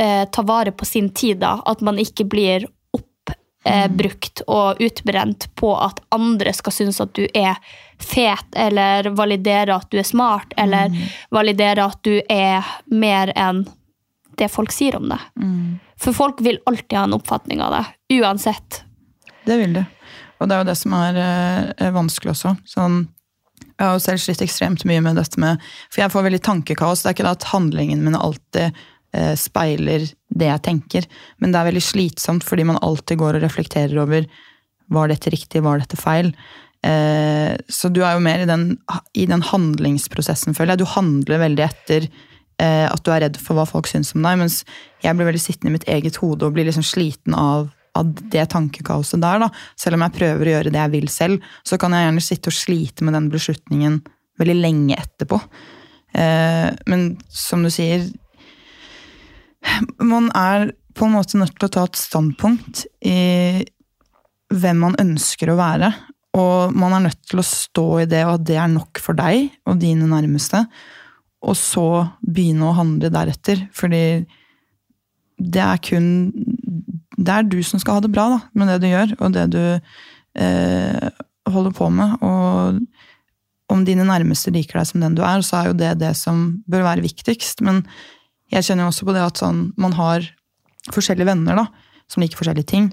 eh, ta vare på sin tid. da, At man ikke blir oppbrukt og utbrent på at andre skal synes at du er fet, eller validere at du er smart, eller validere at du er mer enn det folk sier om deg. For folk vil alltid ha en oppfatning av det, uansett. Det vil de. Og det er jo det som er er vanskelig også. Sånn, jeg har jo selv slitt ekstremt mye med dette med For jeg får veldig tankekaos. Det er ikke det at handlingene mine alltid eh, speiler det jeg tenker, men det er veldig slitsomt fordi man alltid går og reflekterer over var dette riktig, var dette feil. Eh, så du er jo mer i den, i den handlingsprosessen, føler jeg. Du handler veldig etter eh, at du er redd for hva folk syns om deg, mens jeg blir veldig sittende i mitt eget hode og blir liksom sliten av, av det tankekaoset der. da. Selv om jeg prøver å gjøre det jeg vil selv, så kan jeg gjerne sitte og slite med den beslutningen veldig lenge etterpå. Eh, men som du sier Man er på en måte nødt til å ta et standpunkt i hvem man ønsker å være. Og man er nødt til å stå i det, og at det er nok for deg og dine nærmeste. Og så begynne å handle deretter. Fordi det er kun Det er du som skal ha det bra da, med det du gjør, og det du eh, holder på med. Og om dine nærmeste liker deg som den du er, så er jo det det som bør være viktigst. Men jeg kjenner jo også på det at sånn, man har forskjellige venner da, som liker forskjellige ting.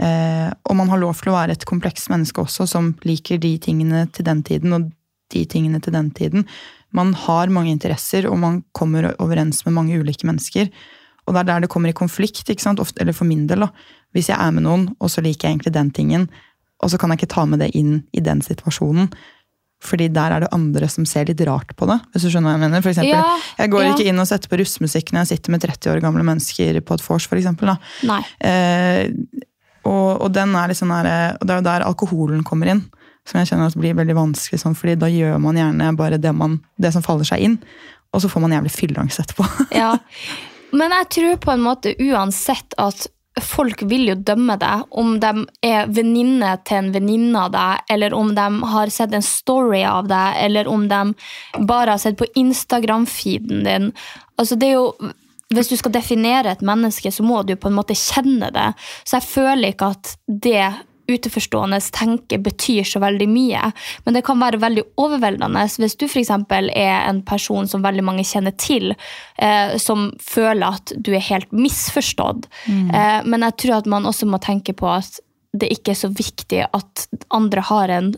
Eh, og man har lov til å være et komplekst menneske også, som liker de tingene til den tiden og de tingene til den tiden. Man har mange interesser, og man kommer overens med mange ulike mennesker. Og det er der det kommer i konflikt, ikke sant? Ofte, eller for min del. da. Hvis jeg er med noen, og så liker jeg egentlig den tingen, og så kan jeg ikke ta med det inn i den situasjonen. Fordi der er det andre som ser litt rart på det. hvis du skjønner hva Jeg mener. For eksempel, Ja, jeg går ja. ikke inn og setter på russmusikk når jeg sitter med 30 år gamle mennesker på et vors, for eksempel. Eh, og, og, den er der, og det er jo der alkoholen kommer inn. Som jeg kjenner at blir veldig vanskelig, sånn, fordi da gjør man gjerne bare det, man, det som faller seg inn. Og så får man jævlig fylleangst etterpå. Ja. Men jeg tror på en måte uansett at folk vil jo dømme deg om de er venninne til en venninne av deg, eller om de har sett en story av deg, eller om de bare har sett på Instagram-feeden din. Altså det er jo hvis du skal definere et menneske, så må du på en måte kjenne det. Så jeg føler ikke at det utenforstående tenker betyr så veldig mye. Men det kan være veldig overveldende hvis du f.eks. er en person som veldig mange kjenner til, eh, som føler at du er helt misforstått. Eh, men jeg tror at man også må tenke på at det ikke er så viktig at andre har en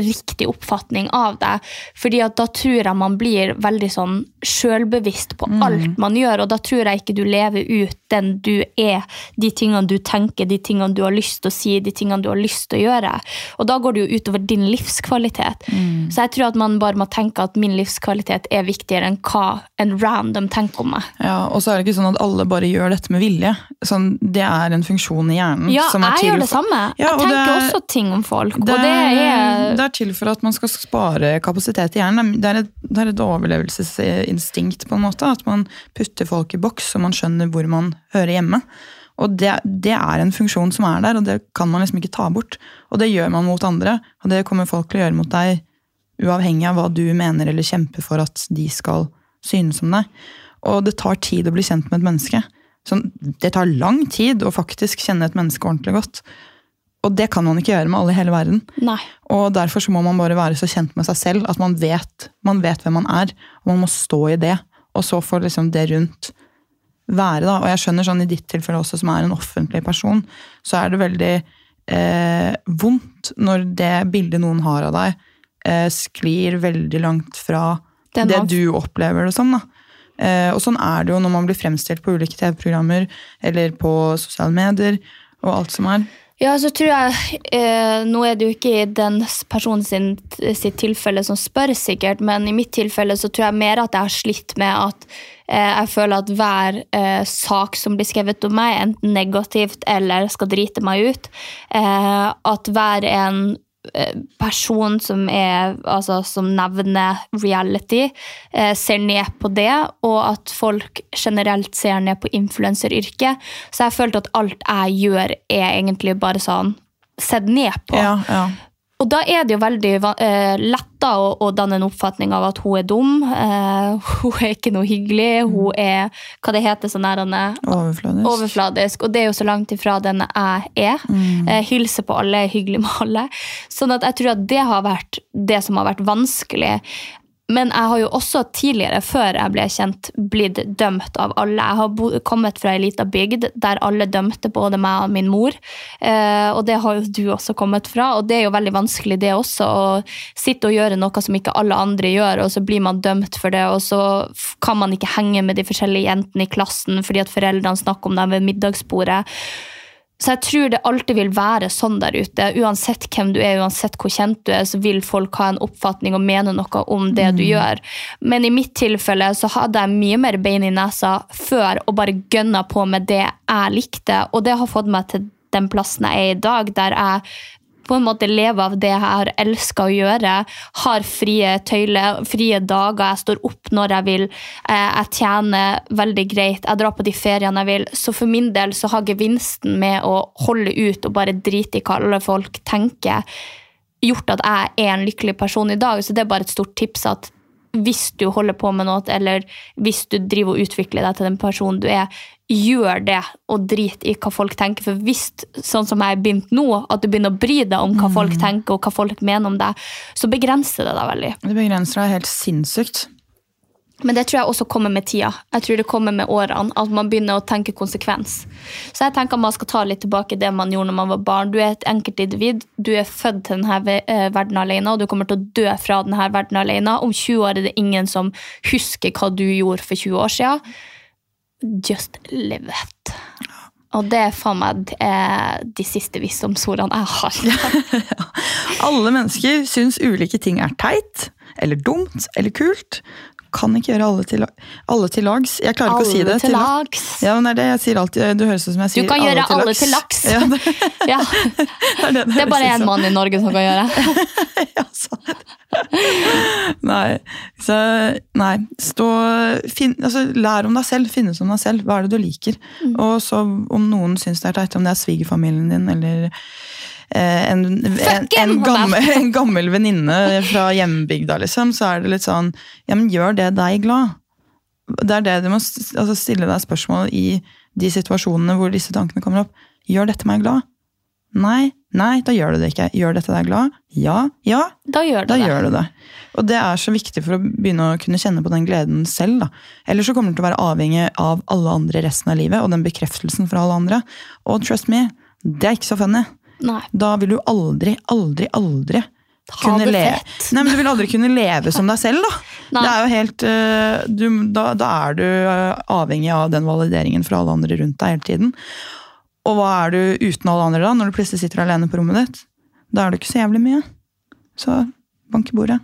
riktig oppfatning av deg. fordi at da tror jeg man blir veldig sånn sjølbevisst på alt man gjør, og da tror jeg ikke du lever ut den du er, de tingene du tenker, de tingene du har lyst til å si, de tingene du har lyst til å gjøre. Og da går det jo utover din livskvalitet. Så jeg tror at man bare må tenke at min livskvalitet er viktigere enn hva en random tenker om meg. Ja, Og så er det ikke sånn at alle bare gjør dette med vilje. Sånn, det er en funksjon i hjernen. Ja, som er jeg til gjør det samme. Ja, jeg tenker er- også ting om folk, Det og det er det er til for at man skal spare kapasitet i hjernen. Det er et, det er et overlevelsesinstinkt, på en måte. At man putter folk i boks, så man skjønner hvor man hører hjemme. Og det, det er en funksjon som er der, og det kan man liksom ikke ta bort. Og det gjør man mot andre, og det kommer folk til å gjøre mot deg uavhengig av hva du mener eller kjemper for at de skal synes om deg. Og det tar tid å bli kjent med et menneske. Sånn, det tar lang tid å faktisk kjenne et menneske ordentlig godt. Og det kan man ikke gjøre med alle i hele verden. Nei. Og derfor så må man bare være så kjent med seg selv at man vet, man vet hvem man er, og man må stå i det. Og så får liksom det rundt være, da. Og jeg skjønner sånn i ditt tilfelle også, som er en offentlig person, så er det veldig eh, vondt når det bildet noen har av deg, eh, sklir veldig langt fra Den det du opplever det som. da. Eh, og sånn er det jo når man blir fremstilt på ulike TV-programmer eller på sosiale medier og alt som er. Ja, så tror jeg eh, Nå er det jo ikke i den personen sin, sitt tilfelle som spør, sikkert, men i mitt tilfelle så tror jeg mer at jeg har slitt med at eh, jeg føler at hver eh, sak som blir skrevet om meg, enten negativt eller skal drite meg ut, eh, at hver en person som, er, altså, som nevner reality, eh, ser ned på det, og at folk generelt ser ned på influenseryrket. Så jeg følte at alt jeg gjør, er egentlig bare sånn sett ned på. Ja, ja. Og da er det jo veldig eh, lett å, å danne en oppfatning av at hun er dum. Eh, hun er ikke noe hyggelig. Hun er hva det heter sånn nærende, Overfladisk. overfladisk. Og det er jo så langt ifra den jeg er. Eh, hilser på alle, er hyggelig med alle. Sånn at jeg tror at det har vært det som har vært vanskelig. Men jeg har jo også tidligere, før jeg ble kjent, blitt dømt av alle. Jeg har kommet fra ei lita bygd der alle dømte både meg og min mor. Eh, og det har jo du også kommet fra, og det er jo veldig vanskelig det også. Å sitte og gjøre noe som ikke alle andre gjør, og så blir man dømt for det, og så kan man ikke henge med de forskjellige jentene i klassen fordi at foreldrene snakker om dem ved middagsbordet. Så jeg tror det alltid vil være sånn der ute. Uansett hvem du er, uansett hvor kjent du er, så vil folk ha en oppfatning og mene noe om det du gjør. Men i mitt tilfelle så hadde jeg mye mer bein i nesa før og bare gønna på med det jeg likte, og det har fått meg til den plassen jeg er i dag, der jeg på en måte leve av det jeg har elska å gjøre. Har frie tøyler, frie dager. Jeg står opp når jeg vil. eh, Jeg tjener veldig greit. Jeg drar på de feriene jeg vil. Så for min del så har gevinsten med å holde ut og bare drite i hva alle folk tenker, gjort at jeg er en lykkelig person i dag. Så det er bare et stort tips at hvis du holder på med noe, eller hvis du driver og utvikler deg til den personen du er, gjør det, og drit i hva folk tenker. For hvis, sånn som jeg har begynt nå, at du begynner å bry deg om hva folk tenker, og hva folk mener om deg, så begrenser det deg veldig. Det begrenser deg helt sinnssykt. Men det tror jeg også kommer med tida. Jeg tror det kommer med årene. At man begynner å tenke konsekvens. Så jeg tenker man skal ta litt tilbake det man gjorde når man var barn. Du er et enkeltindivid. Du er født til denne eh, verden alene, og du kommer til å dø fra denne verden alene. Om 20 år er det ingen som husker hva du gjorde for 20 år siden. Just live it. Og det er faen meg eh, de siste visdomsordene jeg har. Alle mennesker syns ulike ting er teit, eller dumt, eller kult. Kan ikke gjøre alle til, alle til lags. Jeg klarer ikke å si Alle det. til lags. Ja, men det er det jeg sier alltid. Du høres ut som jeg Du sier kan gjøre alle til laks. Ja, det, Ja. det, Det er bare én mann i Norge som kan gjøre. Ja, sant. Nei. Så, nei. Stå, finn, altså, lær om deg selv. Finne ut om deg selv. Hva er det du liker? Mm. Og så om noen syns det er teit, om det er svigerfamilien din eller en, en, en, gammel, en gammel venninne fra hjembygda, liksom, så er det litt sånn Ja, men gjør det deg glad? Det er det du må altså, stille deg spørsmål i de situasjonene hvor disse tankene kommer opp. Gjør dette meg glad? Nei, nei, da gjør du det ikke. Gjør dette deg glad? Ja, ja, Da gjør du da det. gjør du det. Og det er så viktig for å begynne å kunne kjenne på den gleden selv. da. Ellers så kommer du til å være avhengig av alle andre resten av livet, og den bekreftelsen fra alle andre. Og trust me, det er ikke så funny. Nei. Da vil du aldri, aldri, aldri Ha kunne det leve fett. Nei, men Du vil aldri kunne leve som deg selv, da. Nei. Det er jo helt, øh, du, da, da er du øh, avhengig av den valideringen fra alle andre rundt deg hele tiden. Og hva er du uten alle andre da, når du plutselig sitter alene på rommet ditt? Da er du ikke så jævlig mye. Så bank i bordet.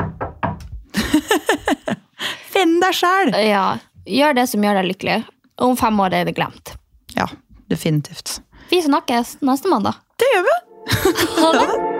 Finn deg sjæl! Ja, gjør det som gjør deg lykkelig. Om fem år er det glemt. Ja, definitivt. Vi snakkes neste mandag. Det gjør vi! Ha det.